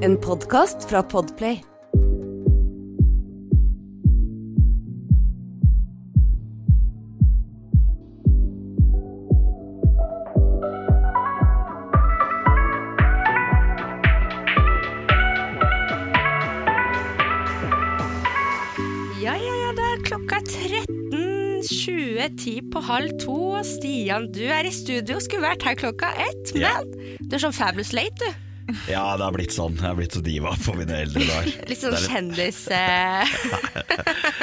En podkast fra Podplay. Ja, ja, ja, det klokka 13.20 på halv to. og Stian, du er i studio, skulle vært her klokka ett. Men Ja. du er sånn fabulous late, du. Ja, det har blitt sånn. Jeg har blitt så diva på mine eldre dager. Litt sånn er kjendis...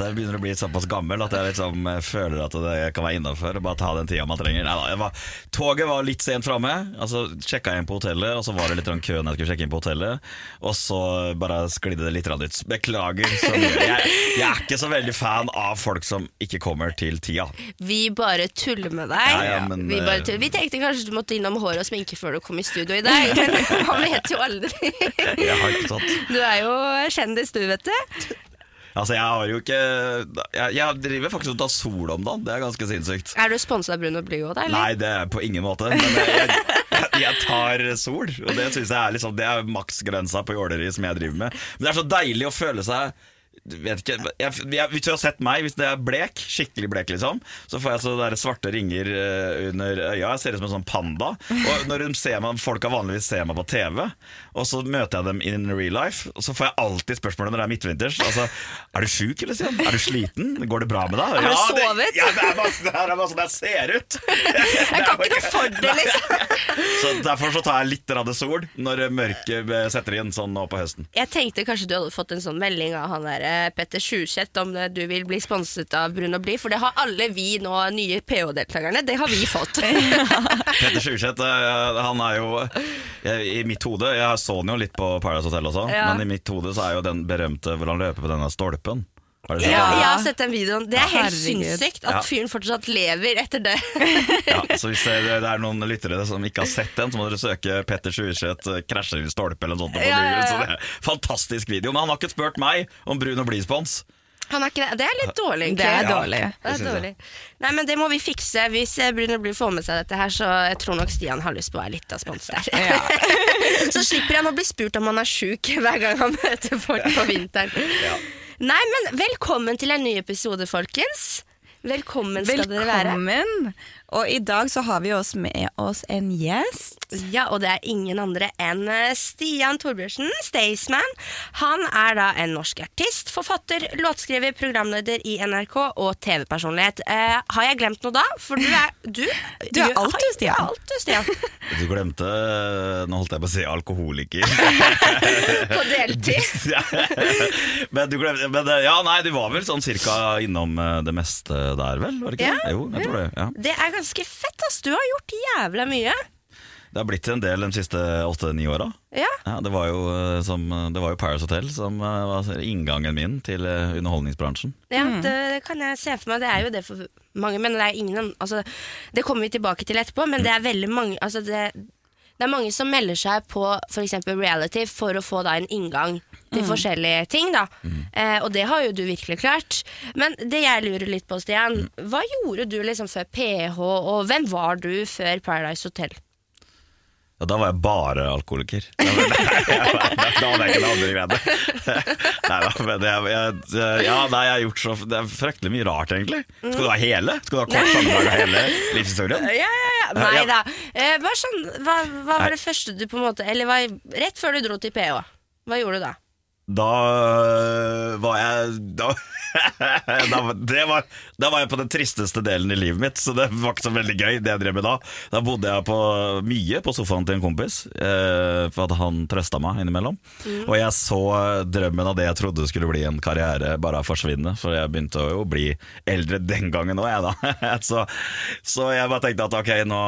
Altså, jeg begynner å bli såpass gammel at jeg liksom eh, føler at det kan være innafor bare ta den tida man trenger. Nei, var, toget var litt sent framme, altså sjekka inn på hotellet, og så var det litt kø når jeg skulle sjekke inn på hotellet, og så bare sklidde det litt ut. Beklager. Jeg, jeg er ikke så veldig fan av folk som ikke kommer til tida. Vi bare tuller med deg. Ja, ja, men, vi, eh, tuller. vi tenkte kanskje du måtte innom hår og sminke før du kom i studio i dag, men man vet jo aldri. Du er jo kjendis, du, vet du. Altså, jeg har jo ikke Jeg, jeg driver faktisk og tar sol om dagen, det er ganske sinnssykt. Er du sponsa av Bruno òg, da? eller? Nei, det er på ingen måte. Men jeg, jeg, jeg tar sol, og det synes jeg er liksom Det er maksgrensa på jåleri som jeg driver med. Men det er så deilig å føle seg vet ikke, jeg, jeg, Hvis du har sett meg, hvis det er blek, skikkelig blek, liksom, så får jeg så der svarte ringer eh, under øya. Jeg ser ut som en sånn panda. Og når de ser meg, Folka vanligvis ser meg på TV, og så møter jeg dem in real life, og så får jeg alltid spørsmålet når det er midtvinters. Altså, er du sjuk, eller? Sian? Er du sliten? Går det bra med deg? Har du Ja, sovet? Det, ja, det er bare, det er bare sånn jeg ser ut. Jeg kan ikke noe for det, liksom. Så Derfor så tar jeg litt radde sol når mørket setter inn sånn nå på høsten. Jeg tenkte kanskje du hadde fått en sånn melding av han der eh, Petter Sjuseth om eh, du vil bli sponset av Brun og Bli, for det har alle vi nå nye PH-deltakerne. Det har vi fått. Petter Sjurseth, eh, han er jo jeg, I mitt hode Jeg så han jo litt på Paradise Hotel også, Ja. men i mitt hode så er jo den berømte hvor han løper på denne stolpen. Har du sett Ja, den? jeg har sett den videoen. Det er helt Herregud. sinnssykt at Ja. fyren fortsatt lever etter det. Ja, så hvis det, det er noen lyttere som ikke har sett den, så må dere søke Petter Sjurseth eh, krasjer i stolpe eller noe sånt. på Ja, ja, Google, ja. Så det er Fantastisk video. Men han har ikke spurt meg om brun og blid-spons. Han er ikke det. det er litt dårlig, egentlig. Det er Ja. dårlig. Det Det er jeg. dårlig. Nei, men det må vi fikse. Hvis eh, Bruno Bli får med seg dette her, så jeg tror nok Stian har lyst på å være litt av spons der. så slipper han å bli spurt om han er sjuk hver gang han møter folk på vinteren. Nei, men velkommen til en ny episode, folkens. Velkommen skal dere være. Velkommen! Og i dag så har vi også med oss en gjest. Ja, og det er ingen andre enn eh, Stian Torbjørnsen, Staysman. Han er da en norsk artist, forfatter, låtskriver, programleder i NRK og TV-personlighet. Eh, har jeg glemt noe da? For du er Du, Du er alt, du, Du Stian. alt, du, Stian. Du glemte Nå holdt jeg på å si alkoholiker. På deltid. men du glemte men, Ja, nei, du var vel sånn cirka innom eh, det meste der, vel? Var det ikke Ja? Jo, jeg tror det. Ja. Det er ganske fett, ass. Du har gjort jævla mye. Det har blitt en del de siste åtte-ni åra. Ja. Ja, det, var jo, eh, som, det var jo Paris Hotel som eh, var inngangen min til eh, underholdningsbransjen. Ja, det, det kan jeg se for meg. Det er jo det for mange, men det er ingen altså, Det kommer vi tilbake til etterpå, men det er veldig mange altså, det, det er mange som melder seg på f.eks. reality for å få da en inngang til forskjellige ting. da eh, Og det har jo du virkelig klart. Men det jeg lurer litt på, Stian, hva gjorde du liksom før PH, og hvem var du før Paradise Hotel? Ja, da var jeg bare alkoholiker. Da var- hadde jeg ikke noe andre greiene. Nei da, men jeg, jeg, ja, nei, jeg har gjort så Det er fryktelig mye rart, egentlig. Skal du ha hele? Skal du ha kort sammendrag av hele livshistorien? Ja, ja, ja. Nei da. Sånn, hva, hva var det første du på en måte Eller hva, rett før du dro til PH, hva gjorde du da? Da øh, var jeg da, da, var- det var, da var jeg på den tristeste delen i livet mitt, så det var ikke så veldig gøy. det jeg drev med Da Da bodde jeg på, mye på sofaen til en kompis, eh, for at han trøsta meg innimellom. Og jeg så drømmen av det jeg trodde skulle bli en karriere, bare forsvinne. For jeg begynte å jo bli eldre den gangen òg, jeg, da. så, så jeg bare tenkte at ok, nå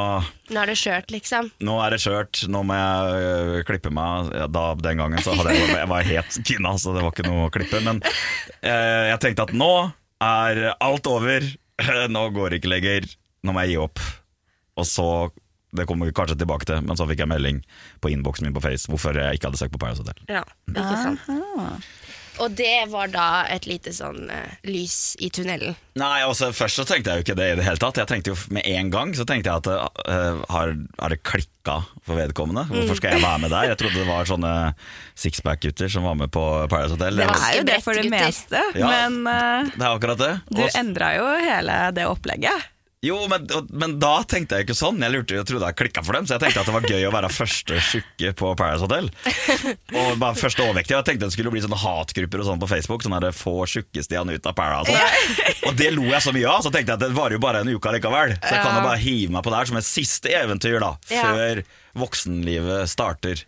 Nå er det skjørt, liksom. nå er det skjørt, nå må jeg øh, klippe meg. Da, den gangen så hadde jeg, jeg var helt kinna, så det var ikke noe å klippe. Men eh, jeg tenkte at nå er alt over. Nå går det ikke lenger. Nå må jeg gi opp. Og så Det kommer vi kanskje tilbake til, men så fikk jeg melding på innboksen min på Face hvorfor jeg ikke hadde søkt på Paradise Hotel. Ja, ikke sant. Og det var da et lite sånn uh, lys i tunnelen. Nei, altså Først så tenkte jeg jo ikke det i det hele tatt. Jeg tenkte jo Med en gang så tenkte jeg at uh, har, har det klikka for vedkommende? Hvorfor skal jeg være med der? Jeg trodde det var sånne sixpack-gutter som var med på Paradise Hotel. Det Det, er jo det for det meste, Ja. men uh, det er akkurat det. du endra jo hele det opplegget. Jo, men, men da tenkte jeg ikke sånn. Jeg lurte, jeg trodde jeg klikka for dem, så jeg tenkte at det var gøy å være første tjukke på Paradise Hotel. Og bare første overvektige. Jeg tenkte det skulle bli sånne hatgrupper og sånn på Facebook. Sånn der få tjukkestian ut av Paradise. Og det lo jeg så mye av, så tenkte jeg at det varer jo bare en uke likevel. Så jeg kan jo bare hive meg på det her som et siste eventyr, da. Før voksenlivet starter.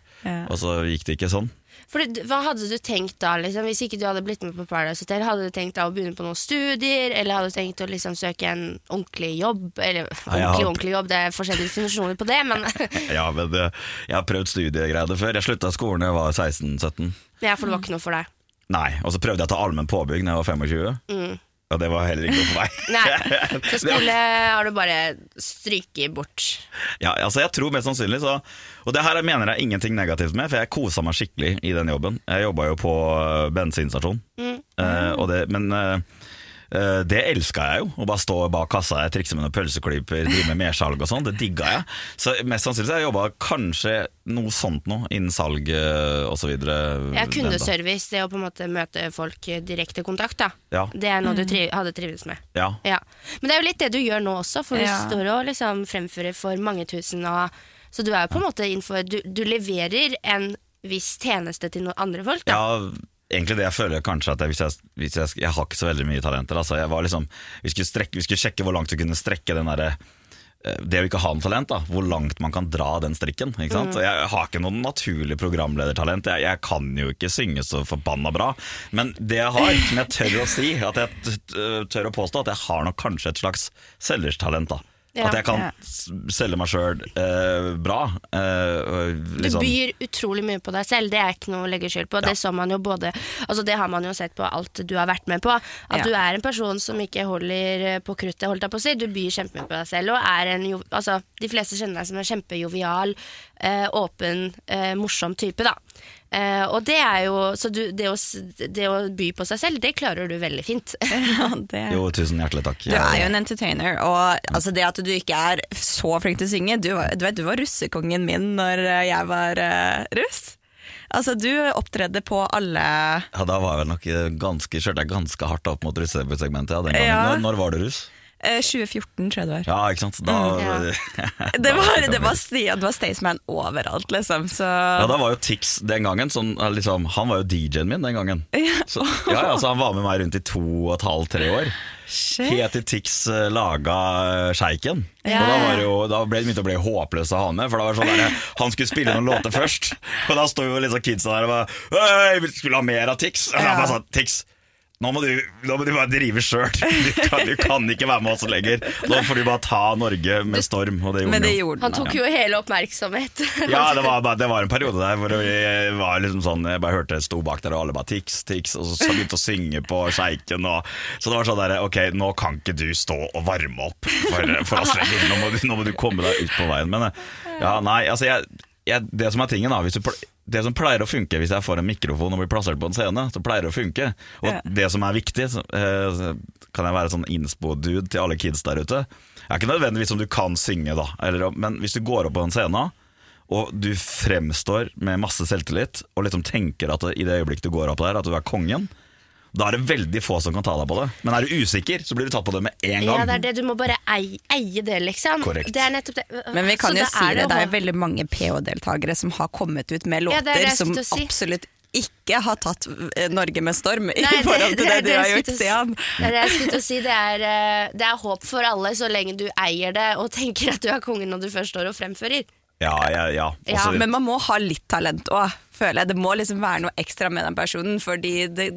Og så gikk det ikke sånn. For Hva hadde du tenkt da, liksom, hvis ikke du hadde blitt med på Paradise Hotel? Hadde du tenkt da å begynne på noen studier, eller hadde du tenkt å liksom søke en ordentlig jobb? Eller ordentlig, har- ordentlig jobb, det er forskjellige definisjoner på det, men Ja, men det, Jeg har prøvd studiegreier før. Jeg slutta skolen da jeg var 16-17. ja, for det var ikke noe for deg. Nei, Og så prøvde jeg å ta allmenn påbygg da jeg var 25. Og det var heller ikke noe for meg. Mm. Nei, Så skole har du bare stryket bort. Ja, altså jeg tror mest sannsynlig så Og det her mener jeg ingenting negativt med, for jeg kosa meg skikkelig i den jobben. Jeg jobba jo på øh, bensinstasjon, Eh, og det, men øh, det elska jeg jo. Å bare stå bak kassa, jeg trikse med noen pølseklyper, drive med mersalg og sånn. Det digga jeg. Så mest sannsynlig har jeg jobba kanskje noe sånt noe innen salg osv. og så videre. Ja, kundeservice, det å på en måte møte folk direkte kontakt, da. Ja. Det er noe du tri hadde trivdes med. Ja. Ja. Men det er jo litt det du gjør nå også, for Ja. du står og liksom fremfører for mange tusen. Og, så du er jo på en måte innenfor du, du leverer en viss tjeneste til noen andre folk. Da. Ja, egentlig det jeg føler kanskje at jeg, hvis jeg, hvis jeg, jeg har ikke så veldig mye talenter. Altså jeg var liksom, vi, skulle strekke, vi skulle sjekke hvor langt du kunne strekke den derre eh, det å ikke ha noe talent, da, hvor langt man kan dra den strikken. Ikke sant? Jeg har ikke noe naturlig programledertalent. Jeg, jeg kan jo ikke synge så forbanna bra. Men det jeg har, som jeg tør å si, at jeg tør å påstå, at jeg har nok kanskje et slags selgerstalent. da. Ja. at jeg kan Ja. selge meg sjøl eh, bra. Eh, liksom. Du byr utrolig mye på deg selv, det er ikke noe å legge skyld på. Det så man jo både Altså det har man jo sett på alt du har vært med på. At Ja. du er en person som ikke holder eh, på kruttet, holdt jeg på å si. Du byr kjempemye på deg selv, og er en Altså, de fleste kjenner deg som en kjempejovial, eh, åpen, eh, morsom type, da. Eh, og det er jo Så du, det, å, det å by på seg selv, det klarer du veldig fint. Ja, det. Jo, tusen hjertelig takk. Du er jo en entertainer, og altså det at du ikke er så flink til å synge Du, du vet, du var russekongen min når eh, jeg var uh, russ. Altså, du opptredde på alle Ja, Da var jeg vel nok ganske, kjørte jeg ganske hardt opp mot russesegmentet. Ja. Ja. Når, når var du russ? Eh, 2014, tror jeg det var. Ja, ikke sant? Da, Mm, Det var, det var, det var Staysman overalt, liksom. Så ja, da var jo Tix den gangen sånn, eh, liksom, Han var jo DJ-en min den gangen. Så, ja, ja, så Han var med meg rundt i to og et halvt, tre år. Shit. Helt til Tix eh, laga eh, Sjeiken. Ja. Og da, var jo, da ble det begynte å bli håpløst å ha med. For da var sånn der, Han skulle spille noen låter først, og da sto jo liksom kidsa der og bare «Øy, vi skulle ha mer av Tix. Og da jeg bare sånn, Tix, nå må, du, nå må du bare drive sjøl. Du, kan- du kan ikke være med oss lenger. Nå får du bare ta Norge med storm. Og det gjorde Men det han gjorde Han Han tok jo hele oppmerksomhet. Ja, det var, det var en periode der hvor jeg var liksom sånn Jeg bare hørte jeg sto bak der og alle bare tics, tics, Og så begynte å synge på Sjeiken og, Så det var sånn der Ok, nå kan ikke du stå og varme opp For, for oss lenger nå må, du, nå må du komme deg ut på veien Men eh, ja, nei, altså jeg, jeg, Det som er tingen da hvis du, Det som pleier å funke hvis jeg får en mikrofon og blir plassert på en scene Så pleier det å funke Og Ja. det som er viktig så, eh, Kan jeg være sånn innspo-dude til alle kids der ute Det er ikke nødvendigvis om du kan synge da eller, Men hvis du går opp på en scene og du fremstår med masse selvtillit og liksom tenker at i det øyeblikket du går opp der, at du er kongen, da er det veldig få som kan ta deg på det. Men er du usikker, så blir du tatt på det med en gang. Ja, det er det. Du må bare eie, eie det, liksom. Korrekt. Det er nettopp det. Men vi kan Så jo si det, det er veldig mange PH-deltakere som har kommet ut med Ja, låter det er det som si. absolutt ikke har tatt eh, Norge med storm i forhold til det, er du har gjort, Stian. Det er det jeg skulle si. Det er, eh, det er håp for alle så lenge du eier det og tenker at du er kongen når du først står og fremfører. Ja, ja, ja. Ja, Men man må ha litt talent òg, føler jeg. Det må liksom være noe ekstra med den personen. Fordi det,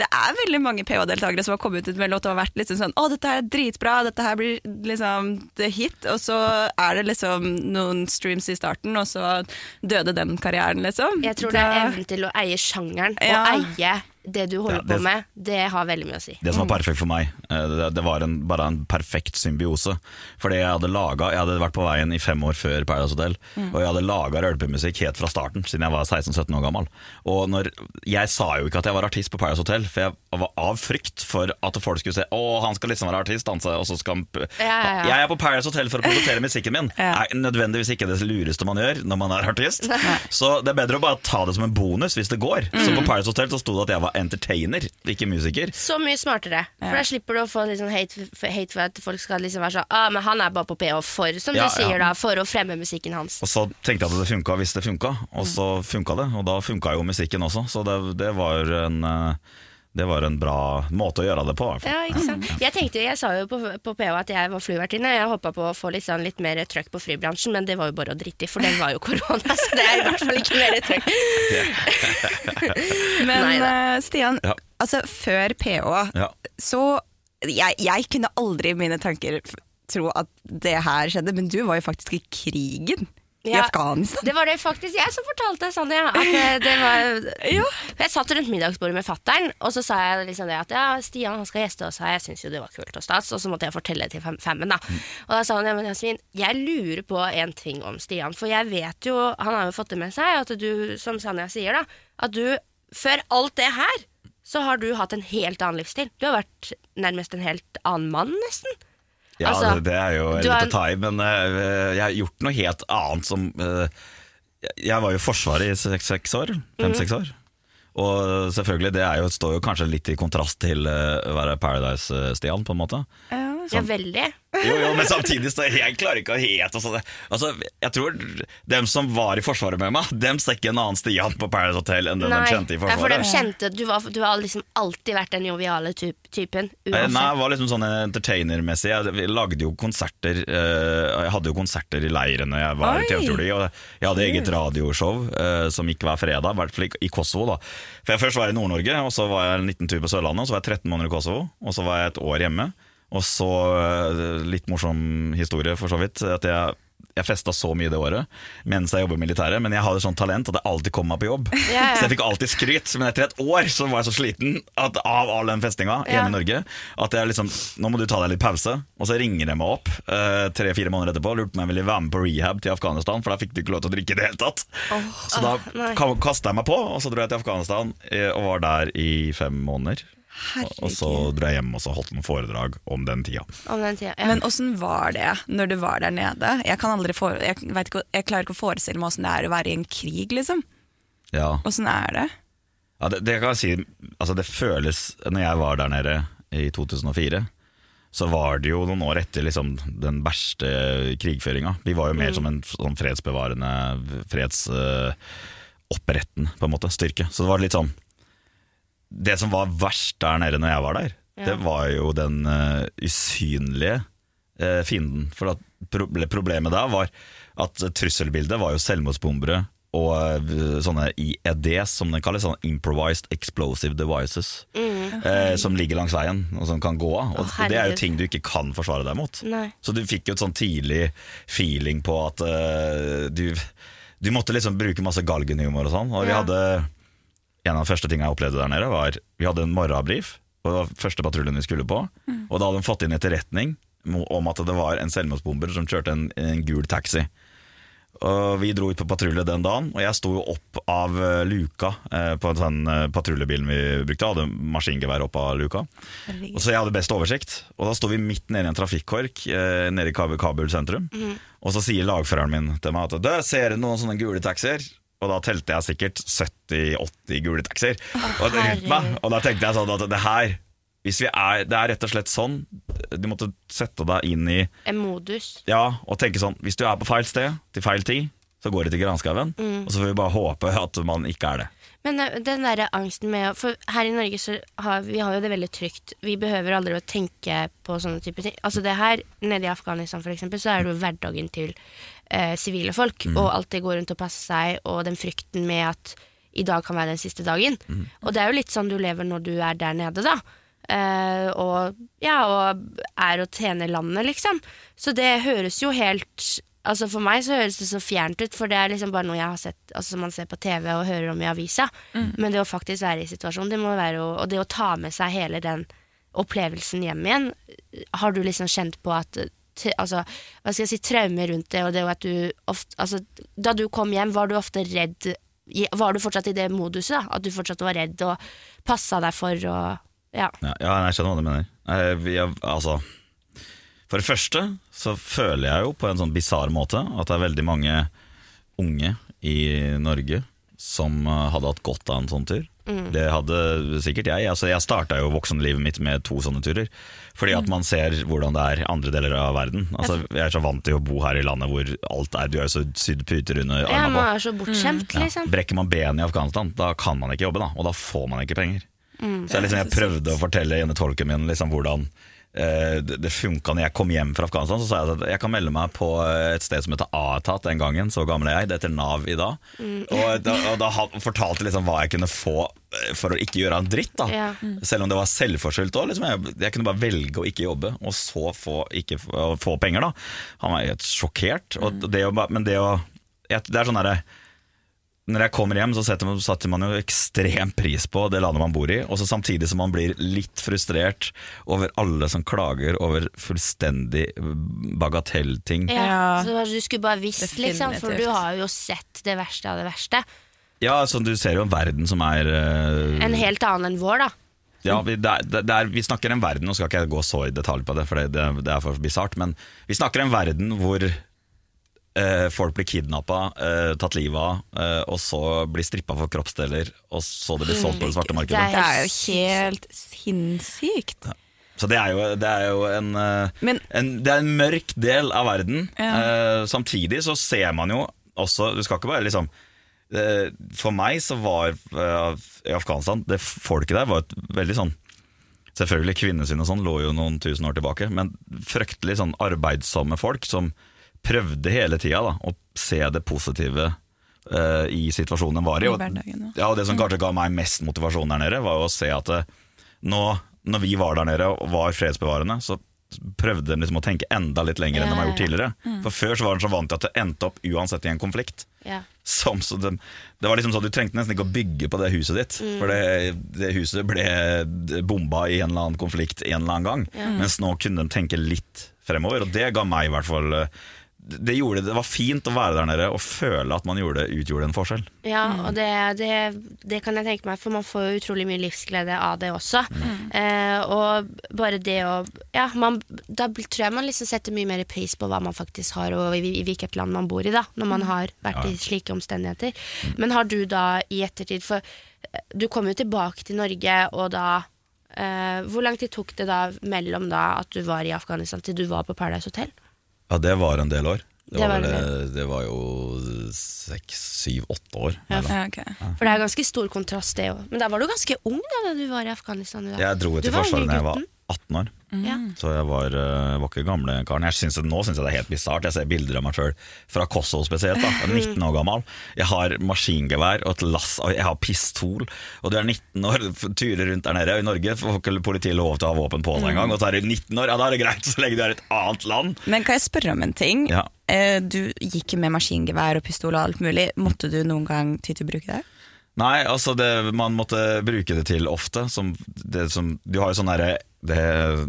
det er veldig mange PH-deltakere som har kommet ut med låt og har vært liksom sånn Å, dette her er dritbra, dette her blir liksom the hit. Og så er det liksom noen streams i starten, og så døde den karrieren, liksom. Jeg tror det er evnen til å eie sjangeren Ja. og eie det du holder Ja, det- på med, det har veldig mye å si. Det som var perfekt for meg, eh, det, det var en, bare en perfekt symbiose. Fordi jeg hadde laget, jeg hadde vært på veien i fem år før Paradise Hotel, og jeg hadde laga rølpemusikk helt fra starten, siden jeg var 16-17 år gammel. Og når, Jeg sa jo ikke at jeg var artist på Paradise Hotel, for jeg var av frykt for at folk skulle se Å, han skal liksom være artist, danse, og så skal han Ja, ja. Jeg er på Paradise Hotel for å produsere musikken min. Er nødvendigvis ikke det lureste man gjør når man er artist. Så det er bedre å bare ta det som en bonus hvis det går. Så Mm. på Paradise Hotel så sto det at jeg var entertainer, ikke musiker. Så mye smartere. For da slipper du å få liksom hate, hate for at folk skal liksom være sånn ah, men han er bare på PH for, som Ja, du sier ja. da, for å fremme musikken hans. Og så tenkte jeg at det funka hvis det funka, og så funka det. Og da funka jo musikken også, så det, det, var en, eh, det var en bra måte å gjøre det på. Ja, ikke sant? Jeg tenkte, jeg sa jo på, på PH at jeg var flyvertinne. Jeg håpa på å få litt, sånn, litt mer trøkk på flybransjen, men det var jo bare å drite i, for det var jo korona. Så det er i hvert fall ikke mer trøkk. Men Nei eh, Stian, Ja. altså før PH, Ja. så jeg, jeg kunne aldri i mine tanker tro at det her skjedde, men du var jo faktisk i krigen i Ja, Afghanistan. Det var det faktisk jeg som fortalte, Sanja. At eh, det var Jeg satt rundt middagsbordet med fattern, og så sa jeg liksom det at ja, Stian han skal gjeste oss her, jeg syns jo det var kult og stas, og så måtte jeg fortelle det til fem, femmen, da. Og da sa han ja, men Jasmin, jeg lurer på en ting om Stian, for jeg vet jo, han har jo fått det med seg, at du, som Sanja sier, da, at du før alt det her så har du hatt en helt annen livsstil. Du har vært nærmest en helt annen mann, nesten. Ja, Altså, det, det er jo litt har- å ta i, men uh, jeg har gjort noe helt annet som uh, Jeg var jo i Forsvaret i seks, år. Fem-seks år. Og selvfølgelig, det jo, står jo kanskje litt i kontrast til å å være Paradise-Stian, på en måte. Ja, veldig. Jo, jo, men samtidig så jeg klarer ikke å helt altså, altså, Jeg tror dem som var i Forsvaret med meg, dem ser ikke en annen Stian på Paradise Hotel enn den de kjente i ja, for de Forsvaret. kjente Du, var, du har liksom alltid vært den joviale typ, typen. Uansett. Nei, jeg var liksom sånn entertainermessig. Jeg lagde jo konserter eh, Jeg hadde jo konserter i leirene jeg var Oi! i. Og jeg hadde eget radioshow eh, som gikk hver fredag, i hvert fall i- i Kosovo. da For jeg Først var i Nord-Norge, og så var jeg en liten tur på Sørlandet. Og så var jeg 13 måneder i Kosovo, og så var jeg et år hjemme. Og så, eh, litt morsom historie for så vidt, at jeg jeg festa så mye det året mens jeg jobba i militæret, men jeg hadde sånn talent at jeg alltid kom meg på jobb. Ja. Så jeg fikk alltid skryt. Men etter et år så var jeg så sliten at, av all den festinga hjemme i Norge at jeg liksom Nå må du ta deg litt pause. Og så ringer de meg opp eh, tre-fire måneder etterpå og lurte på om jeg ville være med på rehab til Afghanistan, for da fikk du ikke lov til å drikke i det hele tatt. så da uh, kasta jeg meg på, og så dro jeg til Afghanistan eh, og var der i fem måneder. Og- Og så dro jeg hjem og så holdt noen foredrag om den tida. Om den tida. Ja. Men åssen var det når du var der nede? Jeg, kan aldri for, jeg, ikke, jeg klarer ikke å forestille meg åssen det er å være i en krig, liksom. Ja. Åssen er det? Ja, det, det kan jeg si Altså det føles Når jeg var der nede i 2004 Så var det jo noen år etter liksom, Den verste krigføringa Vi var jo mer som en sånn fredsbevarende Fredsoppretten på en måte, styrke Så det var litt sånn Det som var verst der nede når jeg var der Det var jo den uh, usynlige uh, fienden For at problemet der var At trusselbildet var jo selvmordsbombere og eh, sånne IEDs, som det kalles, sånne Improvised Explosive Devices, eh, som ligger langs veien og som kan gå av. Og Mm. Det er jo ting du ikke kan forsvare deg mot. Nei. Så du fikk jo et sånn tidlig feeling på at uh, du, du måtte liksom bruke masse galgenhumor og sånn. Og vi Ja. hadde En av de første tingene jeg opplevde der nede, var Vi hadde en morgenbrief, og det var første patruljen vi skulle på. Og da hadde de fått inn etterretning om at det var en selvmordsbomber som kjørte en, en gul taxi. Og Vi dro ut på patrulje den dagen, og jeg sto jo opp av eh, luka eh, på den sånn eh, vi brukte. Jeg hadde maskingevær opp av luka. Og så jeg hadde best oversikt. Og da sto vi midt nede i en trafikkork eh, nede i Kabul, Kabul sentrum. Og så sier lagføreren min til meg at «Du, ser du noen sånne gule taxier? Og da telte jeg sikkert 70-80 gule taxier. og, rundt meg. og da tenkte jeg sånn at det her hvis vi er, Det er rett og slett sånn. Du måtte sette deg inn i En modus. ja, og tenke sånn Hvis du er på feil sted til feil tid, så går det til granskauen. Og så får vi bare håpe at man ikke er det. Men eh, den der angsten med å- For her i Norge så har vi har jo det veldig trygt. Vi behøver aldri å tenke på sånne type ting. Altså det her, Nede i Afghanistan for eksempel, så er det jo hverdagen til eh, sivile folk. Og alltid gå rundt og passe seg, og den frykten med at i dag kan være den siste dagen. Og det er jo litt sånn du lever når du er der nede, da. Eh, og ja, og er og tjener landet, liksom. Så det høres jo helt Altså For meg så høres det så fjernt ut, for det er liksom bare noe jeg har sett Altså som man ser på TV og hører om i avisa. Men det å faktisk være i situasjonen, det må være å, Og det å ta med seg hele den opplevelsen hjem igjen, har du liksom kjent på at Altså, hva skal jeg si, traume rundt det, og det at du ofte Altså, da du kom hjem, var du ofte redd Var du fortsatt i det moduset, da? At du fortsatt var redd og passa deg for og Ja. Ja, ja, jeg skjønner hva du mener. Jeg, jeg, altså, for det første så føler jeg jo på en sånn bisarr måte at det er veldig mange unge i Norge som eh, hadde hatt godt av en sånn tur. Det hadde sikkert jeg. Altså, jeg starta jo voksenlivet mitt med to sånne turer. Fordi at man ser hvordan det er andre deler av verden. Altså, jeg er så vant til å bo her i landet hvor alt er Du er jo så sydd puter under ja, armene man er så bortskjemt, Ja. liksom. Brekker man benet i Afghanistan, da kan man ikke jobbe, da. Og da får man ikke penger. Så jeg, liksom, jeg prøvde å fortelle ene tolken min liksom, hvordan det, det funka når jeg kom hjem fra Afghanistan. Så sa jeg at jeg kan melde meg på et sted som heter A-etat den gangen. Så gammel er jeg. Det heter Nav i dag. Og da, og da fortalte liksom hva jeg kunne få eh, for å ikke gjøre en dritt. da Ja. Selv om det var selvforskyldt òg. Liksom, jeg, jeg kunne bare velge å ikke jobbe, og så få, ikke få, penger. da Han var helt sjokkert. Og det å, men det å jeg, Det er sånn derre når jeg kommer hjem, så setter man, setter man jo ekstrem pris på det landet man bor i. Og så samtidig som man blir litt frustrert over alle som klager over fullstendig bagatellting. Ja. Så du skulle bare visst, liksom, for du har jo sett det verste av det verste. Ja, så du ser jo en verden som er uh... En helt annen enn vår, da. Ja, vi, det er, det er, vi snakker en verden, nå skal ikke jeg gå så i detalj på det, for det, det, det er for bisart, men vi snakker en verden hvor eh, folk blir kidnappa, eh, tatt livet av, eh, og så blir strippa for kroppsdeler, og så det blir solgt på det svarte markedet. Det er jo helt sinnssykt. Så det er jo, det er jo en, eh, Men- en, det er en mørk del av verden. Ja. Eh, samtidig så ser man jo også Du skal ikke bare liksom eh, For meg så var i Afghanistan Det folket der var et veldig sånn Selvfølgelig kvinnesyn og sånn lå jo noen tusen år tilbake, men fryktelig sånn arbeidsomme folk som prøvde hele tida å se det positive uh, i situasjonen de var i. Og, ja. ja, og det som kanskje ga meg mest motivasjon der nede, var jo å se at uh, nå, når vi var der nede og var fredsbevarende, så prøvde de liksom å tenke enda litt lenger enn de har gjort Ja, ja, tidligere. For før så var de så vant til at det endte opp uansett i en konflikt. Ja. Som, så det, det var liksom sånn Du trengte nesten ikke å bygge på det huset ditt. For det, det huset ble bomba i en eller annen konflikt en eller annen gang. Mens nå kunne de tenke litt fremover, og det ga meg i hvert fall eh, det, gjorde, det var fint å være der nede og føle at man gjorde, utgjorde en forskjell. Ja, og det, det, det kan jeg tenke meg, for man får jo utrolig mye livsglede av det også. Eh, og bare det å Ja, man, da tror jeg man liksom setter mye mer pris på hva man faktisk har, og i, i hvilket land man bor i, da, når man har vært i slike omstendigheter. Men har du da i ettertid For eh, du kom jo tilbake til Norge, og da eh, Hvor lang tid tok det da mellom da at du var i Afghanistan til du var på Paradise Hotel? Ja, det var en del år. Det, Det var, var vel, det var jo seks, syv, åtte år. Ja. Ja. For det er ganske stor kontrast, det òg. Men da var du ganske ung da, da du var i Afghanistan? da. Jeg dro til Forsvaret da jeg var. 18 år. Mm. Så jeg var, eh, var ikke gamle karen. Jeg synes, nå syns jeg det er helt bisart. Jeg ser bilder av meg sjøl fra Kosovo spesielt. da Jeg er 19 år gammel. Jeg har maskingevær og et lass og Jeg har pistol. Og du er 19 år, turer rundt der nede. I Norge får ikke politiet lov til å ha våpen på deg engang. Og så er du 19 år, ja da er det greit så lenge du er i et annet land. Men kan jeg spørre om en ting? Ja. Eh, Du gikk med maskingevær og pistol og alt mulig. Måtte du noen gang ty til å bruke det? Nei, altså det, man måtte bruke det til ofte. Som det som, du har jo sånn herre det,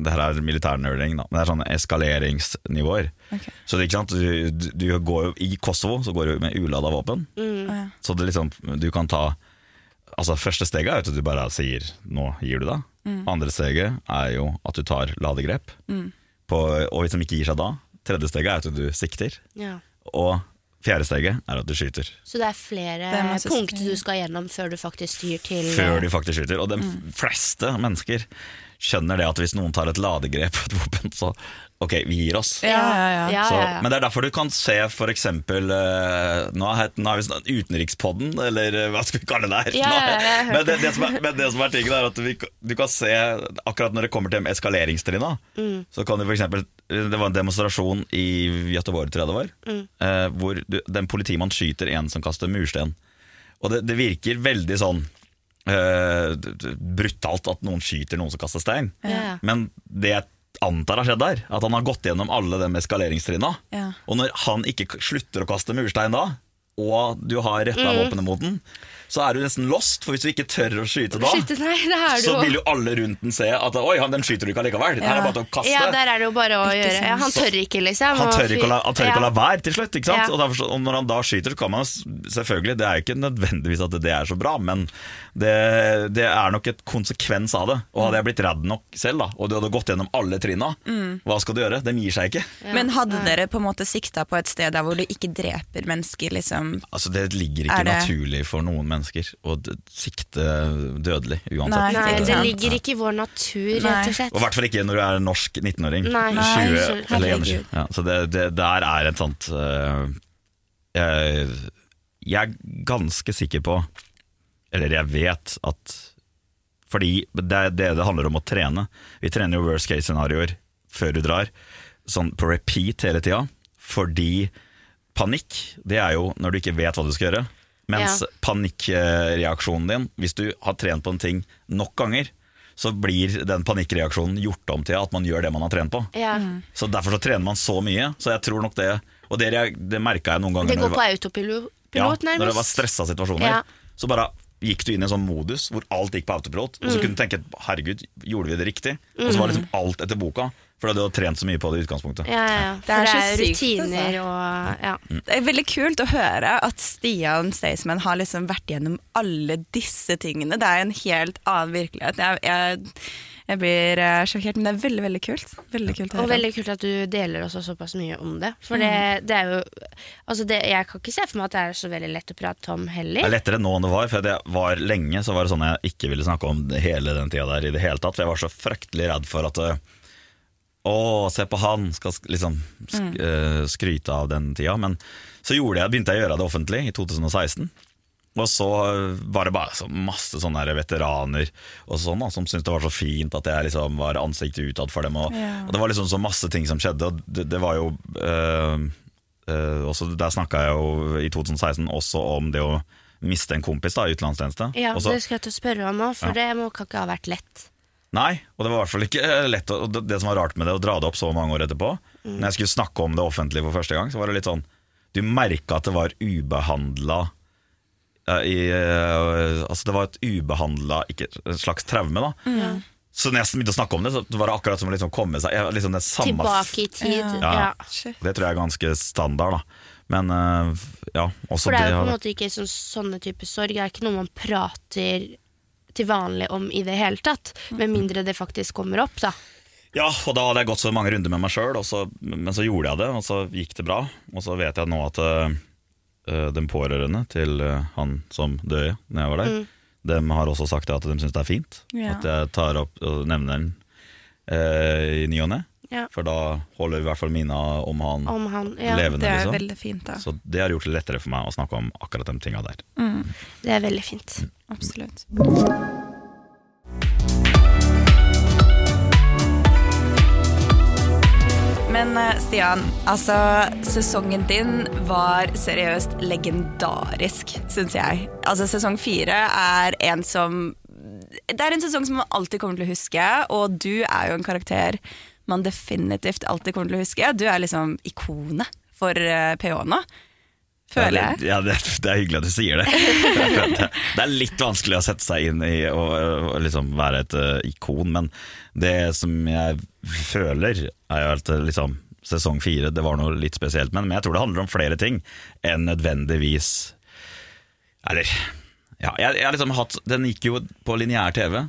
det her er militærnerding, da. Men det er sånne eskaleringsnivåer. Okay. Så det, ikke sant? Du, du, går jo I Kosovo så går du med ulada våpen. Å, ja. Så det liksom, du kan ta Altså Første steget er jo at du bare sier 'nå gir du deg'. Andre steget er jo at du tar ladegrep. På, og hvis de ikke gir seg da Tredje steget er at du sikter. Ja. Og fjerde steget er at du skyter. Så det er flere Det er punkter du skal gjennom før du faktisk styr til Før du faktisk skyter. Og de fleste mennesker skjønner det at hvis noen tar et ladegrep på et våpen, så ok, vi gir oss. Ja, ja, Så. Men det er derfor du kan se for eksempel eh, Nå har vi sånn Utenrikspodden, eller eh, hva skal vi kalle det her? Men, det, det som er, men det som er tingen er at vi, du kan se Akkurat når det kommer til eskaleringstrinna, Mm. så kan du for eksempel Det var en demonstrasjon i Göteborg, tror jeg det var, Mm. eh, hvor du, den politimann skyter en som kaster mursten. Og det, det virker veldig sånn eh, d- brutalt at noen skyter noen som kaster stein. Ja. Men det jeg antar har skjedd der. At han har gått gjennom alle de eskaleringstrinna. Ja. Og når han ikke slutter å kaste murstein da, og du har retta Mm. våpenet mot den, så er du nesten lost. For hvis du ikke tør å skyte da, Skyte, nei, er så vil jo alle rundt den se at oi, han, den skyter du ikke allikevel. Det er Ja. bare til å kaste. Ja, der er det jo bare å gjøre. Ja, han tør ikke, liksom. Han tør ikke å la, fy- han tør ikke å la være til slutt. Ikke sant? Ja. Og, derfor, og når han da skyter, så kan man selvfølgelig Det er jo ikke nødvendigvis at det er så bra, men det, det er nok et konsekvens av det. Og hadde jeg blitt redd nok selv, da, og du hadde gått gjennom alle trinna, Mm. hva skal du gjøre? De gir seg ikke. Men hadde dere på en måte sikta på et sted der hvor du ikke dreper mennesker, liksom? Altså Det ligger ikke det- naturlig for noen mennesker å d- sikte dødelig, uansett. Nei, Nei, det ligger ikke i vår natur, Nei. rett og slett. Og i hvert fall ikke når du er en norsk 19-åring. 20 eller 21. Ja, så det, det der er et sånt uh, jeg, jeg er ganske sikker på Eller jeg vet at Fordi det er det det handler om å trene. Vi trener jo worst case scenarioer før du drar, sånn på repeat hele tida. Fordi panikk, det er jo når du ikke vet hva du skal gjøre. Mens Ja. panikkreaksjonen din, hvis du har trent på en ting nok ganger, så blir den panikkreaksjonen gjort om til at man gjør det man har trent på. Ja. Så Derfor så trener man så mye. Så jeg tror nok det Og det, det merka jeg noen ganger Det går på var, autopilot, ja, pilot, når det var nærmest. stressa situasjoner. Ja. Så bare gikk du inn i en sånn modus hvor alt gikk på autopilot. Og så Mm. kunne du tenke herregud, gjorde vi det riktig? Og så var liksom alt etter boka. For du hadde trent så mye på det i utgangspunktet. Ja, ja, ja. Det er det så er sykt, rutiner altså. og ja. Det er veldig kult å høre at Stian Staysman har liksom vært gjennom alle disse tingene. Det er en helt annen virkelighet. Jeg, jeg, jeg blir eh, sjokkert, men det er veldig veldig kult. Veldig kult å Og veldig kult at du deler også såpass mye om det. For det, det er jo Altså, det, jeg kan ikke se for meg at det er så veldig lett å prate om heller. Det er lettere nå enn det var, for det var lenge så var det sånn jeg ikke ville snakke om hele den tida der i det hele tatt. For jeg var så fryktelig redd for at øh, Å, se på han, skal liksom sk mm. skryte av den tida. Men så jeg, begynte jeg å gjøre det offentlig i 2016. Og så var det bare så masse sånne veteraner og sånn da, som syntes det var så fint at jeg liksom var ansiktet utad for dem. Og, Ja. og det var liksom så masse ting som skjedde, og det, det var jo øh, øh, også, Der snakka jeg jo i 2016 også om det å miste en kompis da, i utenlandstjeneste. Ja, også, det skal jeg til å spørre om òg, for Ja. det må, kan ikke ha vært lett. Nei, og det var i hvert fall ikke eh, lett å, det, det som var rart med det, å dra det opp så mange år etterpå. Når jeg skulle snakke om det offentlig for første gang, så var det litt sånn Du merka at det var ubehandla Altså det var et ubehandla slags traume, da. Så når jeg begynte å snakke om det, så var det akkurat som å liksom komme seg jeg- liksom det samme Tilbake i tid. Ja. Ja. Det tror jeg er ganske standard, da. Men eh, ja, også For det er jo på en måte ikke sånn, sånne typer sorg. Det er ikke noe man prater til vanlig om i det hele tatt. Med mindre det faktisk kommer opp, da. Ja, og da hadde jeg gått så mange runder med meg sjøl, men så gjorde jeg det, og så gikk det bra. Og så vet jeg nå at uh, den pårørende til uh, han som døde når jeg var der, dem har også sagt at de syns det er fint Ja. at jeg tar opp og nevner den uh, i ny og ne. Ja. For da holder i hvert fall minna om han Om han Ja, levende, Det er liksom. veldig fint, da. Så det har gjort det lettere for meg å snakke om akkurat de tinga der. det er veldig fint. Absolutt. Men eh, Stian, altså sesongen din var seriøst legendarisk, syns jeg. Altså Sesong fire er en som Det er en sesong som man alltid kommer til å huske, og du er jo en karakter man definitivt alltid kommer til å huske. Du er liksom ikonet for uh, PH nå, føler Ja, jeg. det, ja, det, er hyggelig at du sier det. det. Er litt vanskelig å sette seg inn i å, og liksom være et uh, ikon, men det som jeg føler, er jo at eh, liksom, sesong fire det var noe litt spesielt. Men, men jeg tror det handler om flere ting enn nødvendigvis Eller ja, jeg, jeg har liksom hatt Den gikk jo på lineær TV.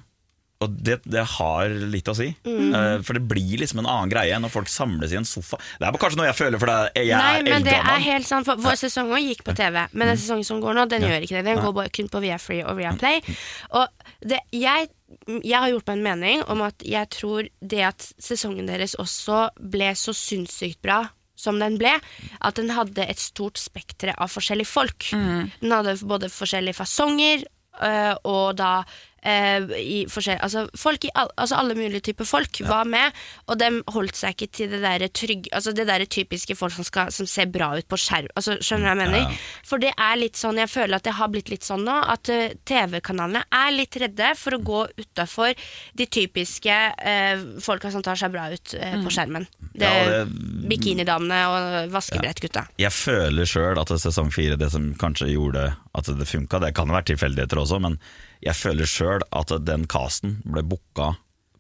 Og det, det har litt å si. Eh, for det blir liksom en annen greie når folk samles i en sofa. Det er kanskje noe jeg føler fordi jeg Nei, er men det er helt sant. For vår sesong òg gikk på TV, men den sesongen som går nå, den Ja. gjør ikke det. Den går bare kun på Viafree og Viaplay. Og det, jeg, jeg har gjort meg en mening om at jeg tror det at sesongen deres også ble så sinnssykt bra som den ble, at den hadde et stort spektre av forskjellige folk. Den hadde både forskjellige fasonger, øh, og da eh, i forskjell, altså, folk i all, altså alle mulige typer folk var med, og de holdt seg ikke til det der trygge altså det der typiske folk som, skal, som ser bra ut på skjerm. Altså, skjønner du hva jeg mener? Ja. For det er litt sånn, jeg føler at det har blitt litt sånn nå, at uh, TV-kanalene er litt redde for å gå utafor de typiske uh, folka som tar seg bra ut eh, på skjermen. Det, Ja, det- Bikinidamene og vaskebrettgutta. Jeg føler sjøl at sesong fire, det som kanskje gjorde at det funka, det kan ha vært tilfeldigheter også, men jeg føler sjøl at den casten ble booka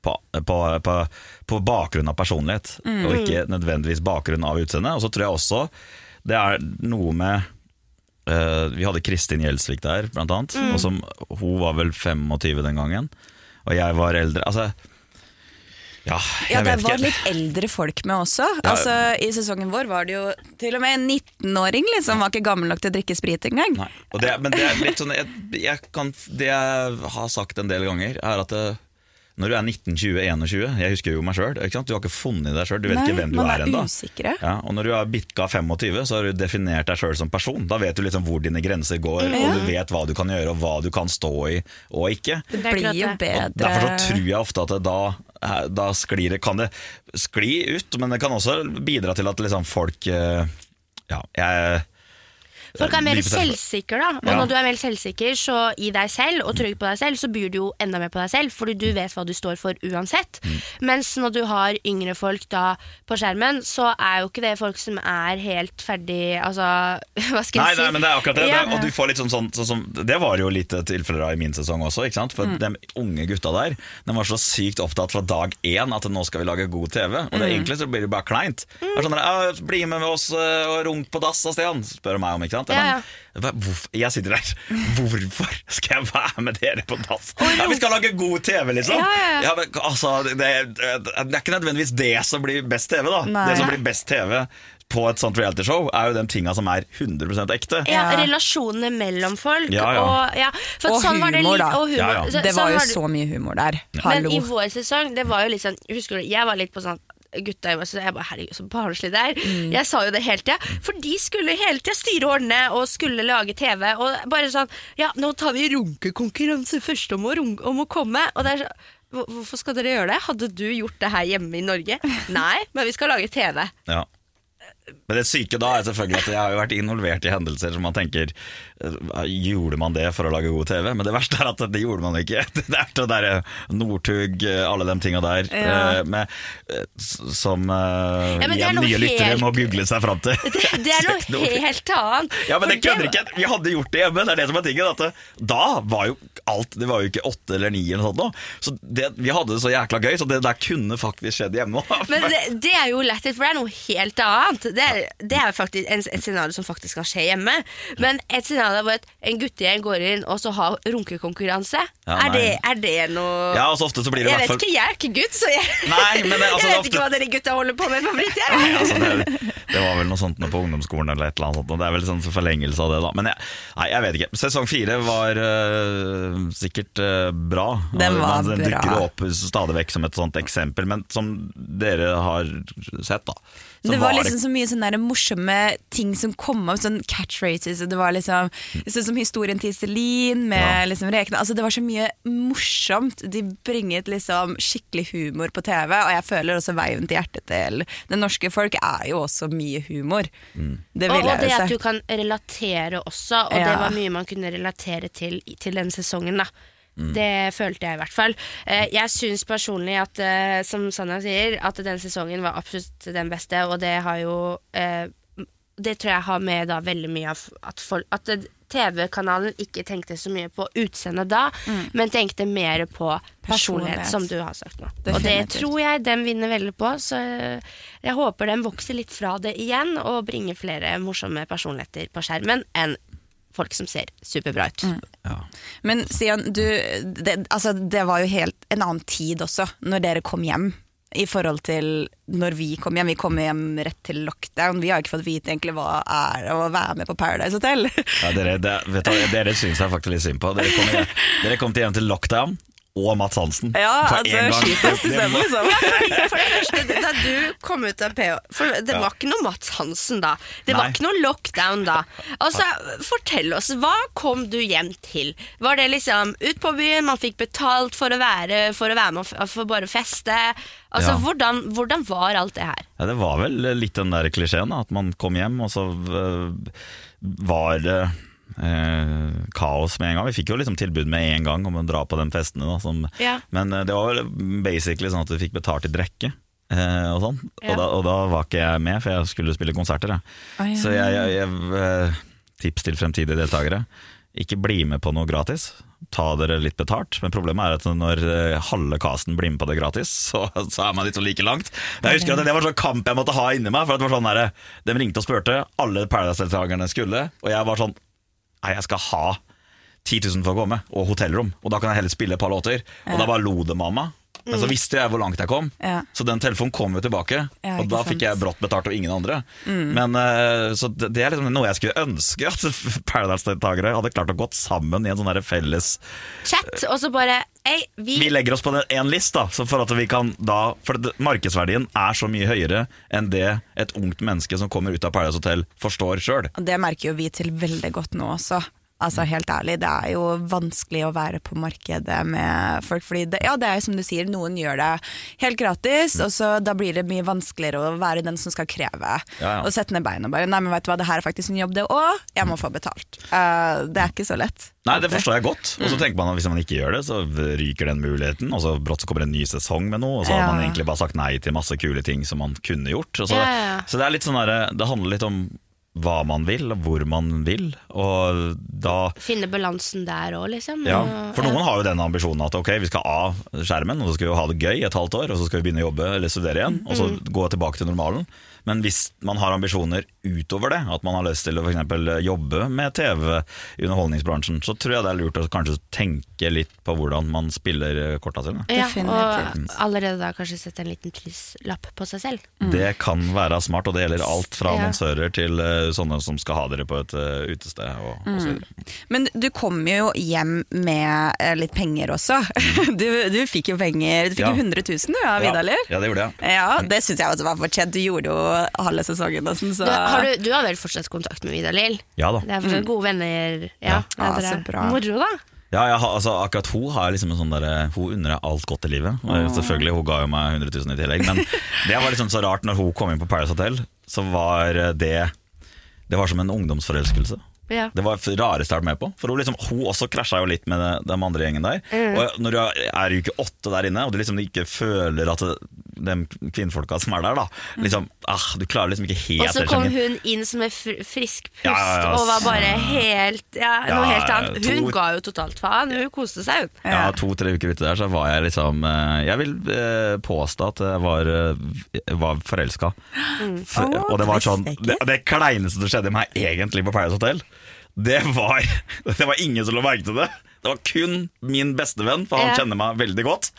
på, på, på, på bakgrunn av personlighet, og ikke nødvendigvis bakgrunn av utseende. Og så tror jeg også det er noe med uh, Vi hadde Kristin Gjelsvik der, blant annet. Og som, hun var vel 25 den gangen, og jeg var eldre. Altså, ja, jeg Ja, det vet var ikke. litt eldre folk med også. Altså, I sesongen vår var det jo til og med en 19-åring liksom, var ikke gammel nok til å drikke sprit engang. Og det, men det er litt sånn jeg, jeg kan, Det jeg har sagt en del ganger, er at det, når du er 19, 20, 21 Jeg husker jo meg sjøl. Du har ikke funnet deg sjøl. Du vet Nei, ikke hvem du er er ennå. Ja, og når du har bikka 25, så har du definert deg sjøl som person. Da vet du liksom hvor dine grenser går, og du vet hva du kan gjøre, og hva du kan stå i og ikke. Det blir jo bedre. Og derfor så tror jeg ofte at det da, da sklir det Kan det skli ut, men det kan også bidra til at liksom folk eh, Ja, jeg Folk er mer selvsikre, da. Og Ja. når du er mer selvsikker så i deg selv og trygg på deg selv, så byr du jo enda mer på deg selv, fordi du vet hva du står for uansett. Mm. Mens når du har yngre folk da på skjermen, så er jo ikke det folk som er helt ferdig Altså, hva skal Nei, jeg si? nei, men det er akkurat det. Ja. det er- og du får litt sånn, sånn, sånn, sånn det var jo litt tilfeller av i min sesong også. Ikke sant? For Mm. De unge gutta der De var så sykt opptatt fra dag én at nå skal vi lage god TV. Og det det egentlig så blir det bare kleint. Det er sånn «Ja, Bli med med oss eh, og runk på dass, Stian, spør meg om. ikke sant? Ja, ja. Hva- hvorfor, jeg sitter der. Hvorfor skal jeg være med dere på dass? Ja, vi skal lage god TV, liksom! Ja, ja, ja. men, altså, det, det, er ikke nødvendigvis det som blir best TV, da. Nei. Det som blir best TV på et sånt realityshow, er jo de tinga som er 100 ekte. Ja, Ja. relasjonene mellom folk. Ja, ja. Og, ja, for Og sånn var det humor, litt- da. Og humor. Ja, ja. Det sånn var jo så mye humor der. Men Hallo. i vår sesong, det var jo litt sånn Husker du, jeg var litt på sånn Gutta i meg så jeg bare, herregud, så barnslig det er. Mm. Jeg sa jo det hele tida. For de skulle hele tida styre og ordne og skulle lage TV. Og bare sånn Ja, nå tar vi runkekonkurranse først om å, runke, om å komme. Og det er så Hvorfor skal dere gjøre det? Hadde du gjort det her hjemme i Norge? Nei, men vi skal lage TV. Ja. Men det syke da er selvfølgelig at jeg har jo vært involvert i hendelser som man tenker eh, Gjorde man det for å lage god TV? Men det verste er at det gjorde man ikke. Det er det derre Northug, eh, alle de tinga der, Ja. eh, med, eh, som eh, Ja, er igjen, nye lyttere må google seg fram til. Det, det er noe helt annet. Ja, men det kødder ikke! Vi hadde gjort det hjemme. Det er det som er tingen. Da var jo alt Det var jo ikke åtte eller ni eller noe sånt. Så det, vi hadde det så jækla gøy, så det der kunne faktisk skjedd hjemme. Men det, det er jo lættis, for det er noe helt annet. Det er, det er faktisk en, et scenario som faktisk kan skje hjemme. Men et scenario hvor et, en guttegjeng går inn og så har runkekonkurranse, Ja, er, det, er det noe Ja, og så ofte så blir det Jeg vet fall ikke, jeg er ikke gutt, så jeg, Nei, men det- altså, jeg vet ofte- ikke hva dere gutta holder på med på fritida. Altså det, det var vel noe sånt på ungdomsskolen eller et eller annet og det er vel sånn forlengelse av det da. Men jeg, nei, jeg vet ikke. Sesong fire var uh, sikkert uh, bra. Den var den bra. dukker opp stadig vekk som et sånt eksempel, men som dere har sett, da. så det var liksom så mye sånne der morsomme ting som kom opp, sånn catchphrases. Og det var liksom Sånn som historien til Iselin med Ja. liksom rekene. Altså, det var så mye morsomt. De bringet liksom skikkelig humor på TV, og jeg føler også veien til hjertet til det norske folk er jo også mye humor. Mm. Det Og, og det at du kan relatere også, og det var mye man kunne relatere til til den sesongen. da Mm. Det følte jeg i hvert fall. Eh, Jeg syns personlig at, eh, som Sanja sier, at den sesongen var absolutt den beste, og det har jo eh, Det tror jeg har med da veldig mye av at, folk- at TV-kanalen ikke tenkte så mye på utseendet da, men tenkte mer på personlighet, Personlighet. som du har sagt nå. Og det tror jeg den vinner veldig på, så jeg håper den vokser litt fra det igjen, og bringer flere morsomme personligheter på skjermen enn folk som ser superbra ut. ja. Men Stian, du, det, altså, det var jo helt en annen tid også, når dere kom hjem. I forhold til når vi kom hjem. Vi kom hjem rett til lockdown. Vi har ikke fått vite egentlig hva er å være med på Paradise Hotel. Ja, dere det, vet du, dere syns jeg faktisk litt synd på. Dere kom, hjem, dere kom til hjem til lockdown, og Mats Hansen. Ja, på altså det isteden, liksom. For det første, da du kom ut av PH For det Ja. var ikke noe Mats Hansen da. Det var ikke noe lockdown da. Altså, Fortell oss, hva kom du hjem til? Var det liksom ut på byen, man fikk betalt for å være, for å være med og for bare å feste? Altså, Ja. hvordan, hvordan var alt det her? Ja, det var vel litt den der klisjeen, da, at man kom hjem, og så øh, var det eh, kaos med en gang. Vi fikk jo liksom tilbud med en gang om å dra på de festene. Da, som, Ja. Men eh, det var vel basically sånn at du fikk betalt i drikke. eh, og sånn Ja. og, da, og da var ikke jeg med, for jeg skulle spille konserter. Å, ja. Så jeg, jeg, jeg eh, tips til fremtidige deltakere. Ikke bli med på noe gratis. Ta dere litt betalt. Men problemet er at når halve casten blir med på det gratis, så, så er man litt så like langt. Jeg husker at Det var sånn kamp jeg måtte ha inni meg. For at det var sånn der, De ringte og spurte, alle Paradise-deltakerne skulle, og jeg var sånn Nei, jeg skal ha 10 000 for å komme, og hotellrom. Og da kan jeg heller spille et par låter. Og da bare lo det mamma. Men så visste jeg hvor langt jeg kom, Ja. så den telefonen kom jo tilbake. Ja, og da sant. fikk jeg brått betalt og ingen andre. Men eh, Så det er liksom noe jeg skulle ønske at Paradise-deltakere hadde klart å gått sammen i en sånn felles Chat, og så bare Ei, vi, Vi legger oss på en list, da, så for at vi kan da For markedsverdien er så mye høyere enn det et ungt menneske som kommer ut av Paradise Hotel, forstår sjøl. Det merker jo vi til veldig godt nå også. Altså helt ærlig, Det er jo vanskelig å være på markedet med folk. fordi det, ja, det er jo som du sier, Noen gjør det helt gratis, og så da blir det mye vanskeligere å være den som skal kreve. Ja, ja. Og sette ned beina og bare Nei, men vet du hva, det her er faktisk en jobb, det òg. Jeg må få betalt. Uh, det er ikke så lett. Nei, det forstår jeg godt. Og så tenker man at hvis man ikke gjør det, så ryker den muligheten. Og så brått så kommer en ny sesong med noe, og så har man egentlig bare sagt nei til masse kule ting som man kunne gjort. Så, så det er litt sånn der, det handler litt om hva man vil, og hvor man vil. Og da finne balansen der òg, liksom. ja, For noen har jo den ambisjonen at ok, vi skal av skjermen, og så skal vi ha det gøy et halvt år, og så skal vi begynne å jobbe eller studere igjen, og så Mm. gå tilbake til normalen. Men hvis man har ambisjoner utover det, at man har lyst til å for jobbe med TV i underholdningsbransjen, så tror jeg det er lurt å kanskje tenke litt på hvordan man spiller korta sine. Ja, Definitivt. og allerede da kanskje sette en liten prislapp på seg selv. Det kan være smart, og det gjelder alt fra Ja. annonsører til eh, sånne som skal ha dere på et eh, utested og, og mm. Men du kom jo hjem med eh, litt penger også. Du, du fikk jo penger. Du fikk Ja. jo 100 000 du, av Vidar-Lill. Ja, ja, det gjorde jeg. Ja, det syns jeg også var fortjent. Du gjorde jo halve sesongen nesten, så har, du, du har vel fortsatt kontakt med Vidar Lill? Ja da. Det er fortsatt gode venner? Ja, Ja. det så bra. Moro, da. Ja, jeg har, altså, akkurat hun har liksom en sånn der, Hun unner jeg alt godt i livet. Og selvfølgelig, Hun ga jo meg 100 000 i tillegg. Men det var liksom så rart når hun kom inn på Paradise Hotel. Så var det Det var som en ungdomsforelskelse. Ja. Det var det rareste jeg har vært med på. For hun, liksom, hun også krasja jo litt med de andre gjengen der. Og når du er i uke åtte der inne, og du liksom ikke føler at det, de kvinnfolka som er der, da liksom, ah, Du klarer liksom ikke helt Og så kom hun inn som et frisk pust Ja, ja, ja. og var bare helt ja, Ja, noe helt annet. Hun to- ga jo totalt faen. Hun koste seg. hun. Ja, To-tre uker ute der så var jeg liksom eh, Jeg vil eh, påstå at jeg var, eh, var forelska. Mm. Og det var sånn det, det kleineste som skjedde meg egentlig på Paradise Hotel, det var Det var ingen som lå merke til det. Det var kun min bestevenn, for han Ja. kjenner meg veldig godt.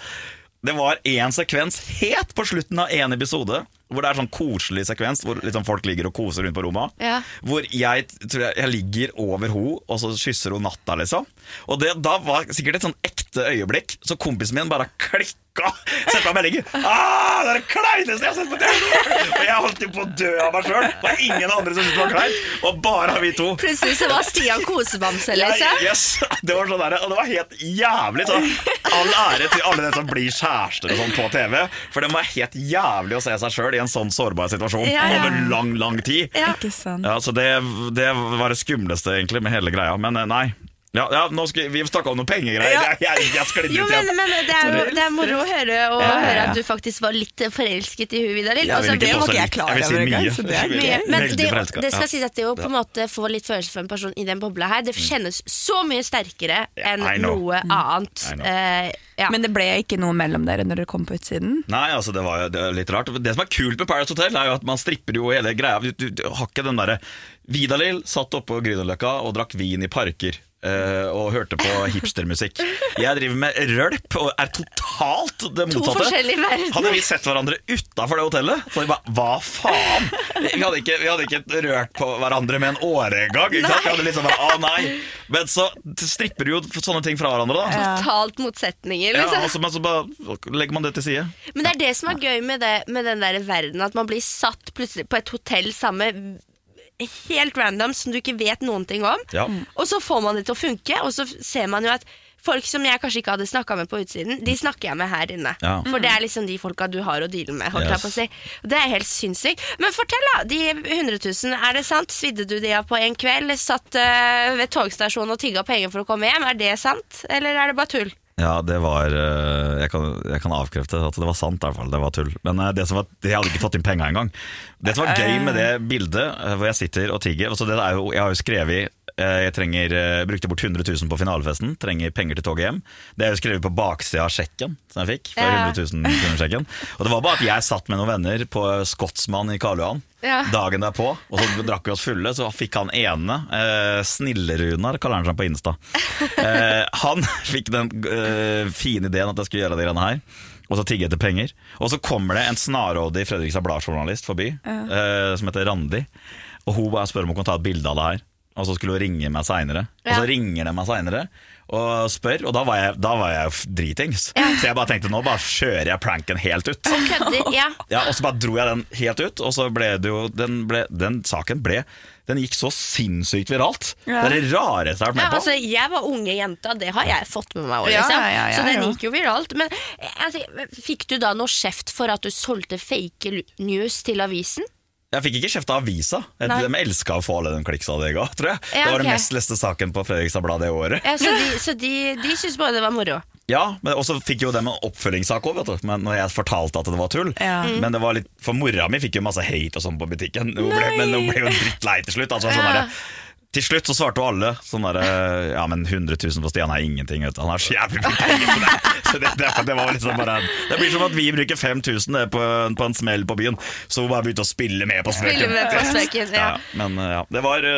Det var én sekvens helt på slutten av en episode, hvor det er sånn koselig sekvens hvor liksom folk ligger og koser rundt på rommet. Ja. Hvor jeg tror jeg, jeg ligger over henne, og så kysser hun natta, liksom. Og det da var sikkert et sånn ekte øyeblikk, så kompisen min bare klikka. Sendte meg meldinger. Ah, det er det kleineste jeg har sett på TV! Og jeg holdt jo på å dø av meg sjøl. Det var ingen andre som syntes det var kleint, og bare vi to. Plutselig så var Stian kosebamse, Ja, liksom. yes. Det var sånn der, og det var helt jævlig. Så all ære til alle de som blir kjærester og sånn på TV. For det var helt jævlig å se seg sjøl i en sånn sårbar situasjon Ja, ja. over lang, lang tid. Ja. Ikke sant. Ja, så det, det var det skumleste egentlig med hele greia. Men eh, nei. Ja, ja nå skal, vi snakka om noe pengegreier. Ja. Jeg, jeg, jeg sklidde ut men, igjen. men det, er, det er moro å høre, og Ja, ja, ja. høre at du faktisk var litt forelsket i hun Vidar Lill. Altså, det var ikke jeg klar si over engang, er mye. Men det, det skal Ja. sies at det å på en måte få litt følelser for en person i den bobla her, det kjennes så mye sterkere enn noe annet. Uh. Ja. Men det ble ikke noe mellom dere når dere kom på utsiden? Nei, altså det var jo det litt rart. Det som er kult med Paradise Hotel, er jo at man stripper jo hele greia. Du, du, du har ikke den derre Vidar-Lill satt oppe på Grünerløkka og drakk vin i parker. Eh, og hørte på hipstermusikk. Jeg driver med rølp og er totalt det motsatte. To forskjellige verdener. Hadde vi sett hverandre utafor det hotellet, så hadde vi bare Hva faen? Vi hadde ikke, vi hadde ikke rørt på hverandre med en åregang. Ikke sant? Vi hadde liksom bare, å nei Men så stripper du jo sånne ting fra hverandre, da. Totalt motsetninger, Ja, liksom. Ja, også, men så bare legger man det til side. Men det er det som er gøy med, det, med den der verden, at man blir satt plutselig på et hotell sammen med helt random som du ikke vet noen ting om. Ja. Og så får man det til å funke, og så ser man jo at folk som jeg kanskje ikke hadde snakka med på utsiden, de snakker jeg med her inne. Ja. For det er liksom de folka du har å deale med. Yes. si. Det er helt sinnssykt. Men fortell, da. De 100 000, er det sant? Svidde du de av på en kveld? Satt eh, ved togstasjonen og tigga penger for å komme hjem? Er det sant, eller er det bare tull? Ja, det var eh, jeg kan, jeg kan avkrefte at det var sant, i. Det var tull. Men eh, det som var, jeg hadde ikke fått inn penga engang. Det som var gøy med det bildet eh, hvor jeg sitter og tigger altså det er jo, Jeg har jo skrevet jeg trenger, eh, brukte bort 100 000 på finalefesten, trenger penger til toget hjem. Det er jo skrevet på baksida av sjekken som jeg fikk. Ja. 100 000 kroner sjekken Og det var bare at jeg satt med noen venner på Skotsmann i Karl Johan Ja. dagen derpå, og så drakk vi oss fulle, så fikk han ene, eh, Snille-Runar kaller han seg på Insta, eh, han fikk den eh, fine ideen at jeg skulle gjøre de greiene her. Og så tigge etter penger. Og så kommer det en snarrådig Fredrikstad Blad-journalist forbi, eh, som heter Randi. Og hun bare spør om hun kan ta et bilde av det her. Og så skulle hun ringe meg seinere. Og så ringer de meg seinere og spør, og da var jeg, da var jeg jo dritings. Så jeg bare tenkte nå bare kjører jeg pranken helt ut. Ja. Ja, og så bare dro jeg den helt ut, og så ble det jo Den, ble, den saken ble Den gikk så sinnssykt viralt. Ja. Det er det rareste jeg har vært med på. altså, jeg var unge jenta, det har jeg fått med meg òg, liksom. ja, ja, ja, så den gikk jo viralt. Men eh, altså, fikk du da noe kjeft for at du solgte fake news til avisen? Jeg fikk ikke kjeft av avisa. Nei. de elska å få alle den klikksa de ga, tror jeg. Ja, det var den mest leste saken på Fredrikstad Blad det året. Ja, så de, så de, de syntes bare det var moro. Ja, men også fikk jo dem en oppfølgingssak òg, når jeg fortalte at det var tull. Ja. Mm. Men det var litt For mora mi fikk jo masse hate og sånn på butikken. Hun ble, men hun ble jo drittlei til slutt. Altså, sånn Ja. derre- til slutt så svarte jo alle sånn derre Ja, men 100 000 for Stian er ingenting. Vet du. Han har så jævlig mye penger på det. Så det, det, det var liksom bare Det blir som at vi bruker 5000 det på, på en smell på byen, så hun bare begynte å spille med på spøken. Spille med på spøken, ja. Men uh, ja, det var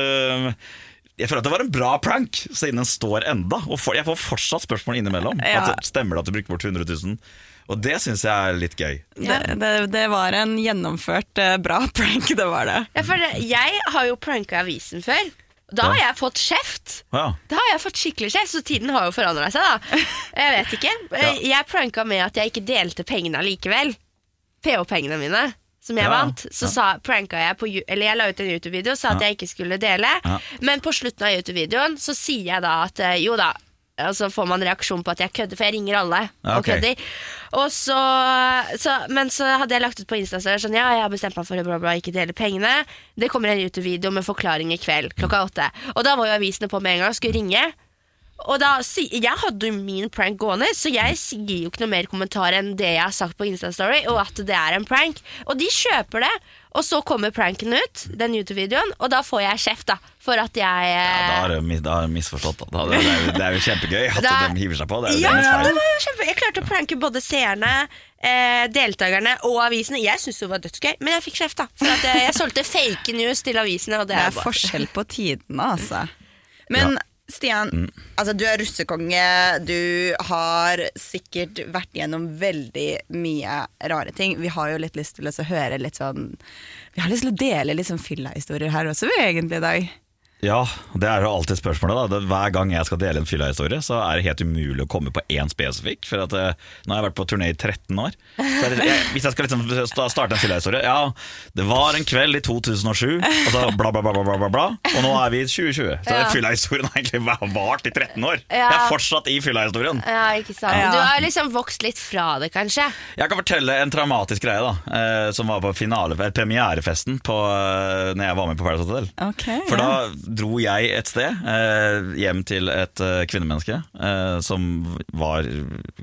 jeg føler at det var en bra prank, siden den står enda. Og for, jeg får fortsatt spørsmål innimellom. Ja. At, stemmer det at du bruker bort 100 000? Og det syns jeg er litt gøy. Det, det, det var en gjennomført eh, bra prank, det var det. Ja, for jeg har jo pranka avisen før. Da har jeg fått kjeft. Ja. Da har jeg fått skikkelig kjeft, så tiden har jo forandra seg, da. Jeg vet ikke. Jeg pranka med at jeg ikke delte pengene allikevel. PH-pengene mine. Som jeg Ja, vant. Så sa, pranka jeg på Eller jeg la ut en YouTube-video og sa at jeg ikke skulle dele. Ja. Men på slutten av YouTube-videoen så sier jeg da at eh, jo da. Og så får man reaksjon på at jeg kødder, for jeg ringer alle og okay. kødder. Og så, så, men så hadde jeg lagt ut på Insta så sånn, ja, jeg har bestemt meg for å bla, bla, ikke dele pengene. Det kommer en YouTube-video med forklaring i kveld klokka åtte. Og da var jo avisene på med en gang og skulle ringe. Og da, Jeg hadde jo min prank gående, så jeg gir jo ikke noe mer kommentar enn det jeg har sagt på Instastory, og at det er en prank. Og de kjøper det. Og så kommer pranken ut, den YouTube-videoen, og da får jeg kjeft, da. For at jeg eh, mis- da har jeg misforstått. Da. Det, er jo, det er jo kjempegøy at Da- de hiver seg på. Det er jo Ja, det var jo kjempe Jeg klarte å pranke både seerne, eh, deltakerne og avisene. Jeg syntes det var dødsgøy, men jeg fikk kjeft, da. For at jeg, jeg solgte fake news til avisene. Og det Det er er bare- forskjell på tidene, altså. Men Stian, Mm. altså, du er russekonge. Du har sikkert vært gjennom veldig mye rare ting. Vi har jo litt lyst til å høre litt sånn Vi har lyst til å dele litt sånn fyllahistorier her også, vi egentlig, i dag. Ja, det er jo alltid spørsmålet. da det, Hver gang jeg skal dele en fyllahistorie, så er det helt umulig å komme på én spesifikk. For at, eh, Nå har jeg vært på turné i 13 år. Så det, jeg, hvis jeg skal liksom starte en fyllahistorie Ja, det var en kveld i 2007, og så bla, bla, bla, bla, bla, bla, og nå er vi i 2020. Så Ja. fyllahistorien har egentlig vart i 13 år. Ja. Jeg er fortsatt i fyllahistorien. Ja, ikke sant. Ja. Du har liksom vokst litt fra det, kanskje. Jeg kan fortelle en traumatisk greie da eh, som var på finale, eh, premierefesten på, eh, når jeg var med på Paradise Hotel. Okay, For ja. da dro jeg et sted, eh, hjem til et eh, kvinnemenneske eh, som var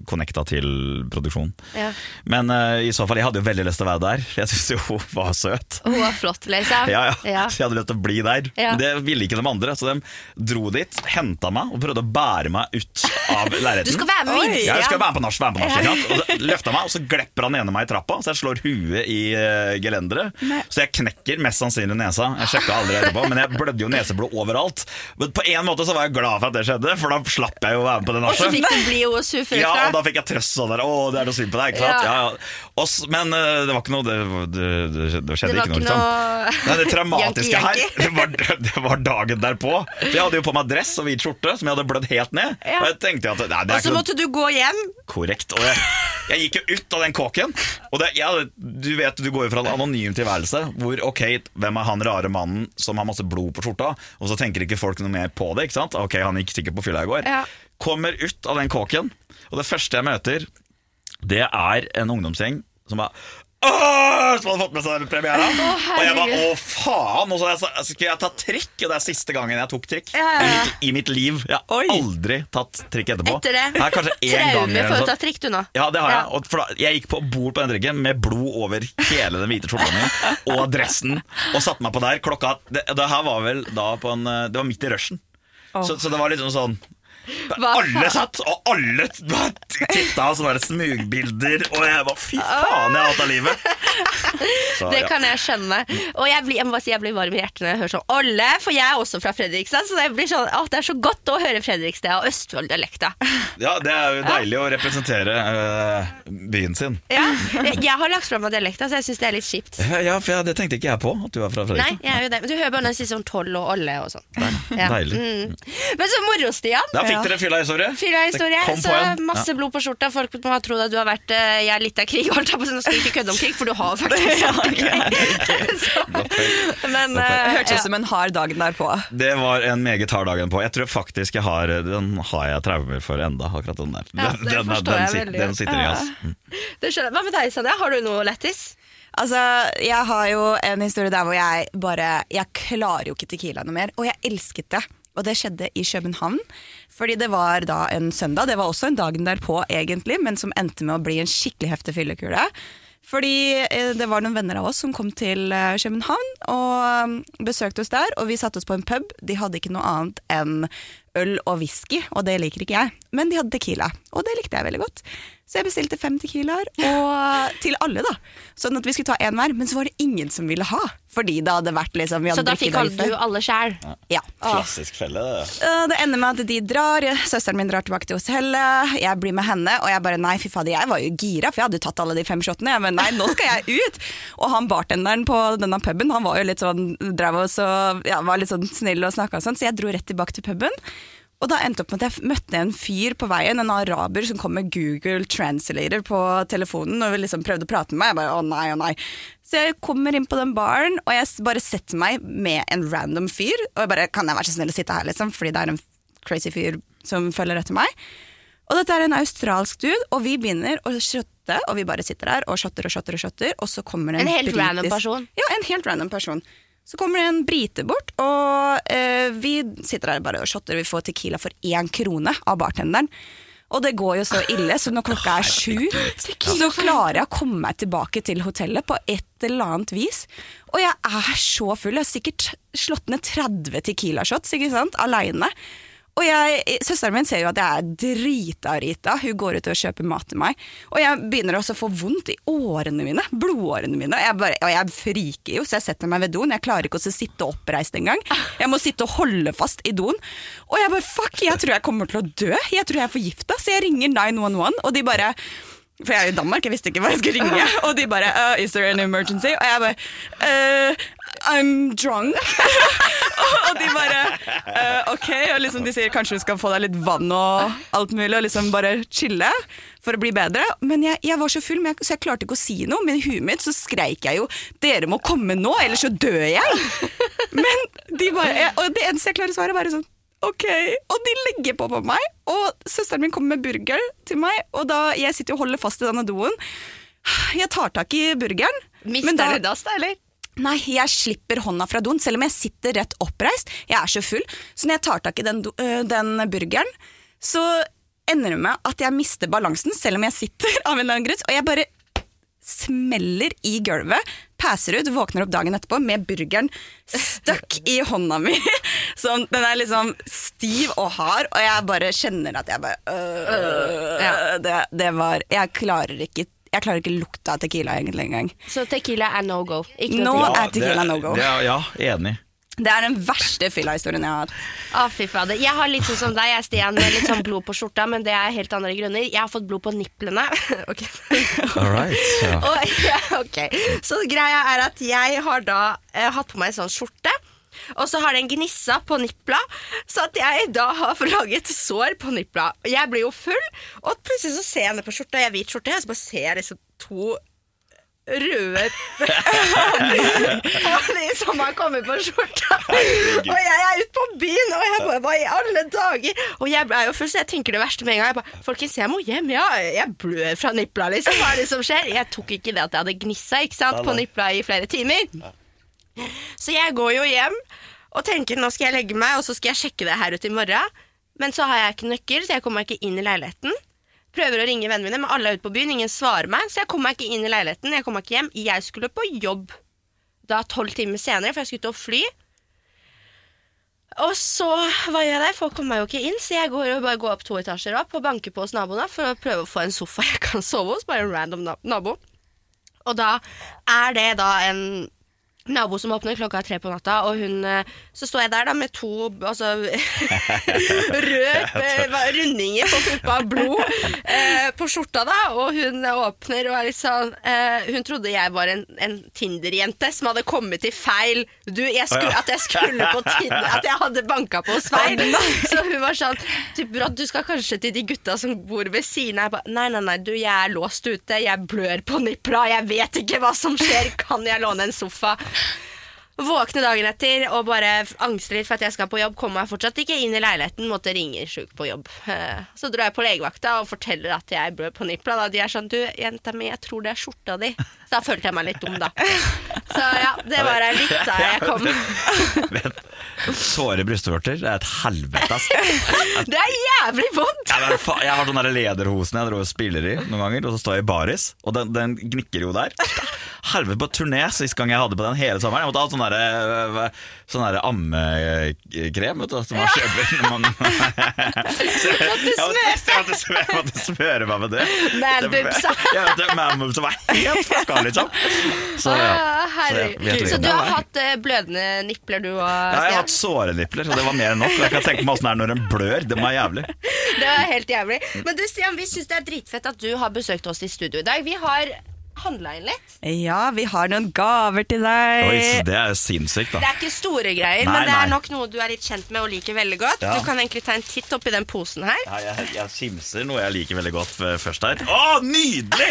connecta til produksjon. Ja. Men i så fall, jeg hadde jo veldig lyst til å være der, jeg syntes jo hun var søt. Hun var flott, liksom. Ja, ja. Ja. Så jeg hadde lyst til å bli der. Men det ville ikke de andre, så de dro dit, henta meg og prøvde å bære meg ut av leiligheten. Du skal være med videre. Ja, jeg skal være med på nach, være med på nach. Ja. løfter meg, og så glepper han ene meg i trappa, så jeg slår huet i uh, gelenderet. Så jeg knekker mest sannsynlig nesa. Jeg sjekka aldri etterpå, men jeg blødde jo nese griseblod overalt. Men på en måte så var jeg glad for at det skjedde, for da slapp jeg jo å være med på det Og så nachet. fikk du bli hos surfrukta. Ja, og da fikk jeg trøst sånn der. Å, det er noe synd på deg, ikke sant? Ja. Ja. Også, men eh, det var ikke noe Det, det, det, skjedde Det var ikke noe, liksom. noe Nei, det traumatiske her, det var, det var dagen derpå. For jeg hadde jo på meg dress og hvit skjorte som jeg hadde blødd helt ned. Ja. Og jeg tenkte at nei, det Og så noe måtte du gå hjem. korrekt. Og jeg, jeg gikk jo ut av den kåken. Og det, ja, du vet, du går jo fra en anonym tilværelse hvor ok, hvem er han rare mannen som har masse blod på skjorta, og så tenker ikke folk noe mer på det. ikke sant? Ok, han gikk sikkert på fylla i går. Ja. Kommer ut av den kåken, og det første jeg møter, det er en ungdomsgjeng som bare som hadde fått med seg premiera. og jeg bare å faen! Og så skulle jeg ta trikk, og det er siste gangen jeg tok trikk Ja, ja, ja. I, mitt, i mitt liv. Jeg har Oi. aldri tatt trikk etterpå. Etter det. Her, kanskje én gang. Traume for å ta trikk, du nå. Ja, det har jeg. Og for da, jeg gikk på bord på den trikken med blod over hele den hvite skjorta mi og dressen, og satte meg på der. Klokka Det, det her var vel da på en eh, Det var midt i rushen. Så, så det var liksom sånn alle satt, og alle titta og sånne der smugbilder, og jeg bare Fy faen, jeg har hatt av livet! Så, Det kan jeg skjønne. Og jeg blir, jeg må bare si jeg blir varm i hjertet når jeg hører sånn Olle, for jeg er også fra Fredrikstad. Så det blir sånn, å, det er så godt å høre Fredrikstad og Østfold-dialekta. ja, det er jo deilig å representere øh, byen sin. Ja. Jeg, jeg har lagt fra meg dialekta, så jeg syns det er litt kjipt. Ja, for jeg, det tenkte ikke jeg på, at du var fra Fredrikstad. Nei, jeg er jo det. Men du hører bare når jeg sier sånn Toll og Olle og sånn. Ja. Deilig. Mm. Men så moro, Stian. Da fikk dere fylla-historie. Fylla-historie. Så masse blod på skjorta. Folk må ha trodd at du har vært uh, Jeg er litt av krig. Holdt jeg på å si, Nå skal jeg ikke kødde om krig, for du har faktisk så, Men uh, Hørtes ut ja. som en hard dag derpå. Det var en meget hard dag på. Jeg tror faktisk jeg har Den har jeg traumer for enda, akkurat den der. Ja, Den, den, den, sit- den godt. sitter i, altså. Det skjønner jeg. Hva med deg, Sanja? Har du noe lættis? Altså, Jeg har jo en historie der hvor jeg bare Jeg klarer jo ikke Tequila noe mer, og jeg elsket det. Og det skjedde i København, fordi det var da en søndag. Det var også en dagen derpå, egentlig, men som endte med å bli en skikkelig heftig fyllekule. Fordi eh, det var noen venner av oss som kom til eh, København og um, besøkte oss der. Og vi satte oss på en pub. De hadde ikke noe annet enn øl og whisky, og det liker ikke jeg. Men de hadde tequila, og det likte jeg veldig godt. Så jeg bestilte fem tequilaer, og til alle, da. Sånn at vi skulle ta én hver. Men så var det ingen som ville ha, fordi det hadde vært liksom vi Så da fikk du alle sjæl? Ja. Klassisk felle. det. Det ender med at de drar, søsteren min drar tilbake til hotellet, jeg blir med henne, og jeg bare nei, fy fader, jeg var jo gira, for jeg hadde jo tatt alle de fem shotene. Jeg bare nei, nå skal jeg ut! Og han bartenderen på denne puben, han var jo litt sånn, drev oss og ja, var litt sånn snill og snakka og sånn, så jeg dro rett tilbake til puben. Og da endte opp med at jeg møtte en fyr på veien, en araber som kom med Google Translator på telefonen og liksom prøvde å prate med meg. Jeg bare å nei, å nei. Så jeg kommer inn på den baren, og jeg bare setter meg med en random fyr. Og jeg bare kan jeg være så snill å sitte her, liksom, fordi det er en crazy fyr som følger etter meg. Og dette er en australsk dude, og vi begynner å shotte, og vi bare sitter der og shotter og shotter og shotter, og så kommer en En helt britisk- random person? Ja, en helt random person. Så kommer det en brite bort, og eh, vi sitter der bare og shotter. Vi får Tequila for én krone av bartenderen. Og det går jo så ille, så når klokka er sju, så klarer jeg å komme meg tilbake til hotellet på et eller annet vis. Og jeg er så full. Jeg har sikkert slått ned 30 Tequila-shots ikke sant? aleine. Og jeg, Søsteren min ser jo at jeg er drita Rita. Hun går ut og kjøper mat til meg. Og jeg begynner også å få vondt i årene mine. Blodårene mine. Jeg, bare, og jeg friker jo, så jeg setter meg ved doen. Jeg klarer ikke å sitte oppreist engang. Jeg må sitte og holde fast i doen. Og jeg bare fuck, jeg tror jeg kommer til å dø. Jeg tror jeg er forgifta. Så jeg ringer 911, og de bare for jeg er i Danmark, jeg visste ikke hva jeg skulle ringe. Og de bare uh, 'Is there an emergency?' Og jeg bare uh, 'I'm drunk'. og de bare uh, 'Ok'. Og liksom de sier kanskje du skal få deg litt vann og alt mulig, og liksom bare chille for å bli bedre. Men jeg, jeg var så full, jeg, så jeg klarte ikke å si noe. Men i huet mitt så skreik jeg jo 'Dere må komme nå, ellers så dør jeg'. Men de bare, og det eneste jeg klarer å svare, bare sånn Ok, og de legger på på meg, og søsteren min kommer med burger til meg, og da jeg sitter og holder fast i denne doen. Jeg tar tak i burgeren. da- du dass, da, eller? Nei, jeg slipper hånda fra doen, selv om jeg sitter rett oppreist. Jeg er så full. Så når jeg tar tak i den, øh, den burgeren, så ender det med at jeg mister balansen, selv om jeg sitter av en eller annen grunn. Og jeg bare smeller i gulvet, passer ut, våkner opp dagen etterpå med burgeren stuck i hånda mi. Så den er liksom stiv og hard, og jeg bare kjenner at jeg bare øh, øh, det, det var Jeg klarer ikke jeg klarer ikke lukta av tequila egentlig engang. Så tequila er no go. Ikke Nå ja, er tequila no go. det er- ja, enig. Det er den verste fylla-historien jeg har hatt. Å, fy fader. Jeg har litt sånn som deg, jeg, Stian, med litt sånn blod på skjorta, men det er helt andre grunner. Jeg har fått blod på nipplene. ok. All right. Ja. Og, ja, ok. Så greia er at jeg har da eh, hatt på meg en sånn skjorte. Og så har den gnissa på nippla, så at jeg da har laget sår på nippla. Og Jeg blir jo full, og plutselig så ser jeg ned på skjorta, jeg har hvit skjorte, og så bare ser jeg liksom to røde De som har kommet på skjorta. Og jeg er ute på byen, og jeg bare Hva i alle dager? Og jeg er jo full, så jeg tenker det verste med en gang. Jeg bare, Folkens, jeg må hjem. Ja, jeg blør fra nipla, liksom. Hva er det som skjer? Jeg tok ikke det at jeg hadde gnissa ikke sant, på nipla i flere timer. Så jeg går jo hjem og tenker nå skal jeg legge meg, og så skal jeg sjekke det her ut i morgen. Men så har jeg ikke nøkkel, så jeg kommer meg ikke inn i leiligheten. Prøver å ringe vennene mine, men alle er ute på byen, ingen svarer meg, så jeg kommer meg ikke inn i leiligheten. Jeg kommer meg ikke hjem. Jeg skulle på jobb da tolv timer senere, for jeg skulle ut og fly. Og så, hva gjør jeg? Folk kommer meg jo ikke inn, så jeg går jo bare går opp to etasjer opp og banker på hos naboene for å prøve å få en sofa jeg kan sove hos, bare en random nabo. Og da er det da en nabo som åpner klokka tre på natta, og hun eh, Så står jeg der da med to altså, rød eh, rundinger på puppa, blod eh, på skjorta, da, og hun åpner og er litt sånn eh, Hun trodde jeg var en, en Tinder-jente som hadde kommet til feil Du, jeg skulle, at jeg skulle på Tinder, at jeg hadde banka på hos feil. Så hun var sånn typ, Du skal kanskje til de gutta som bor ved siden av. Nei, nei, nei, du, jeg er låst ute, jeg blør på nippla, jeg vet ikke hva som skjer, kan jeg låne en sofa? Våkne dagen etter og bare angster litt for at jeg skal på jobb. Kommer meg fortsatt ikke inn i leiligheten, måtte ringe sjuk på jobb. Eh, Så drar jeg på legevakta og forteller at jeg ble på nippla. Da de er sånn Du, jenta mi, jeg tror det er skjorta di. Så da følte jeg meg litt dum, da. Så ja, det var jeg litt da jeg kom. Vent. såre brystvorter det er et helvete, ass. Det er jævlig vondt! Jeg, jeg har sånn der lederhosen jeg dro og spiller i noen ganger, og så står jeg i baris, og den, den gnikker jo der. Helvete på turné sist gang jeg hadde på den hele sommeren. Jeg måtte ha sånn derre sånn der ammekrem vet du, som man kjøper når man jeg, måtte, smøre- jeg måtte smøre meg med det. Man boobsa. Ja, vet du, Man boobsa var helt fucka, liksom. Så ja. Ah, Så Så du har hatt eh, blødende nipler, du òg? Ja, jeg har hatt såre nipler, så det var mer enn nok. Jeg kan tenke meg åssen det er når en blør. Det må være jævlig. Det var helt jævlig. Men du, Stian, vi syns det er dritfett at du har besøkt oss i studio i dag. Vi har handla inn litt. Ja, vi har noen gaver til deg. Oi, det er sinnssykt, Det er ikke store greier, Nei, men det er nok noe du er litt kjent med og liker veldig godt. Ja. Du kan egentlig ta en titt oppi den posen her. Ja, jeg, jeg kimser noe jeg liker veldig godt først her. Å, nydelig!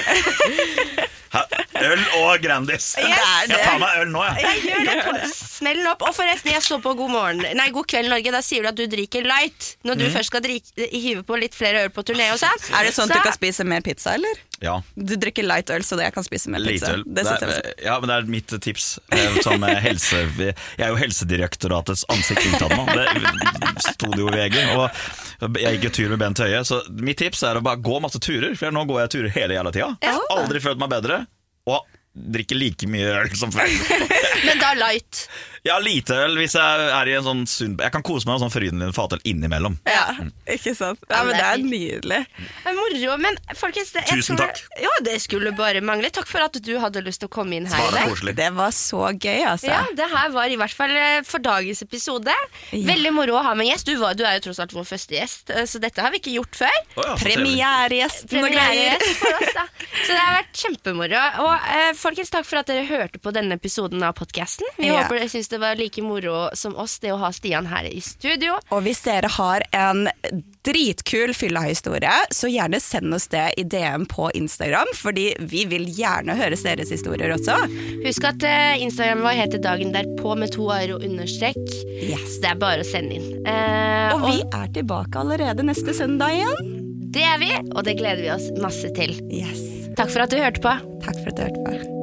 Øl og Grandis. Yes. Jeg tar meg øl nå, jeg. Jeg gjør det. Smell opp. Og forresten, jeg så på God morgen Nei, God kveld Norge. Da sier du at du drikker light. Når du først skal drike, hive på litt flere øl på turné og sånn. Er det sånn at Så- du kan spise mer pizza, eller? Ja, Du drikker light øl, så det jeg kan spise med pizza. Det. Det er, ja, men det er mitt tips. eh, Som eh, helse, jeg er jo Helsedirektoratets ansikt utad nå. Det sto det jo i VG. Og jeg gikk jo tur med Bent Høie, så mitt tips er å bare gå masse turer. For nå går jeg turer hele jævla tida. Ja. Aldri følt meg bedre. Og drikker like mye øl som før. Men da light. Ja, lite øl hvis jeg er i en sånn sunn Jeg kan kose meg med sånn Frydenlund fatøl innimellom. Ja, ikke sant? Ja, men det er nydelig. Det er moro, men folkens det, jeg Tusen tror- takk. Ja, det skulle bare mangle. Takk for at du hadde lyst til å komme inn her i dag. Det var så gøy, altså. Ja, det her var i hvert fall eh, for dagens episode. Ja. Veldig moro å ha med en gjest. Du, var, du er jo tross alt vår første gjest, eh, så dette har vi ikke gjort før. Oh, ja, Premieregjest. Og greier. For oss, da. Så det har vært kjempemoro. Og eh, folkens, takk for at dere hørte på denne episoden av podkasten. Vi Ja. håper dere syns det var like moro som oss, det å ha Stian her i studio. Og hvis dere har en dritkul fyllahistorie, så gjerne send oss det i DM på Instagram, fordi vi vil gjerne høre deres historier også. Husk at eh, Instagram vår heter Dagen derpå med to a-er og understrek. Yes. Det er bare å sende inn. Eh, Og vi er tilbake allerede neste søndag igjen. det er vi, og det gleder vi oss masse til. Yes. Takk for at du hørte på. Takk for at du hørte på.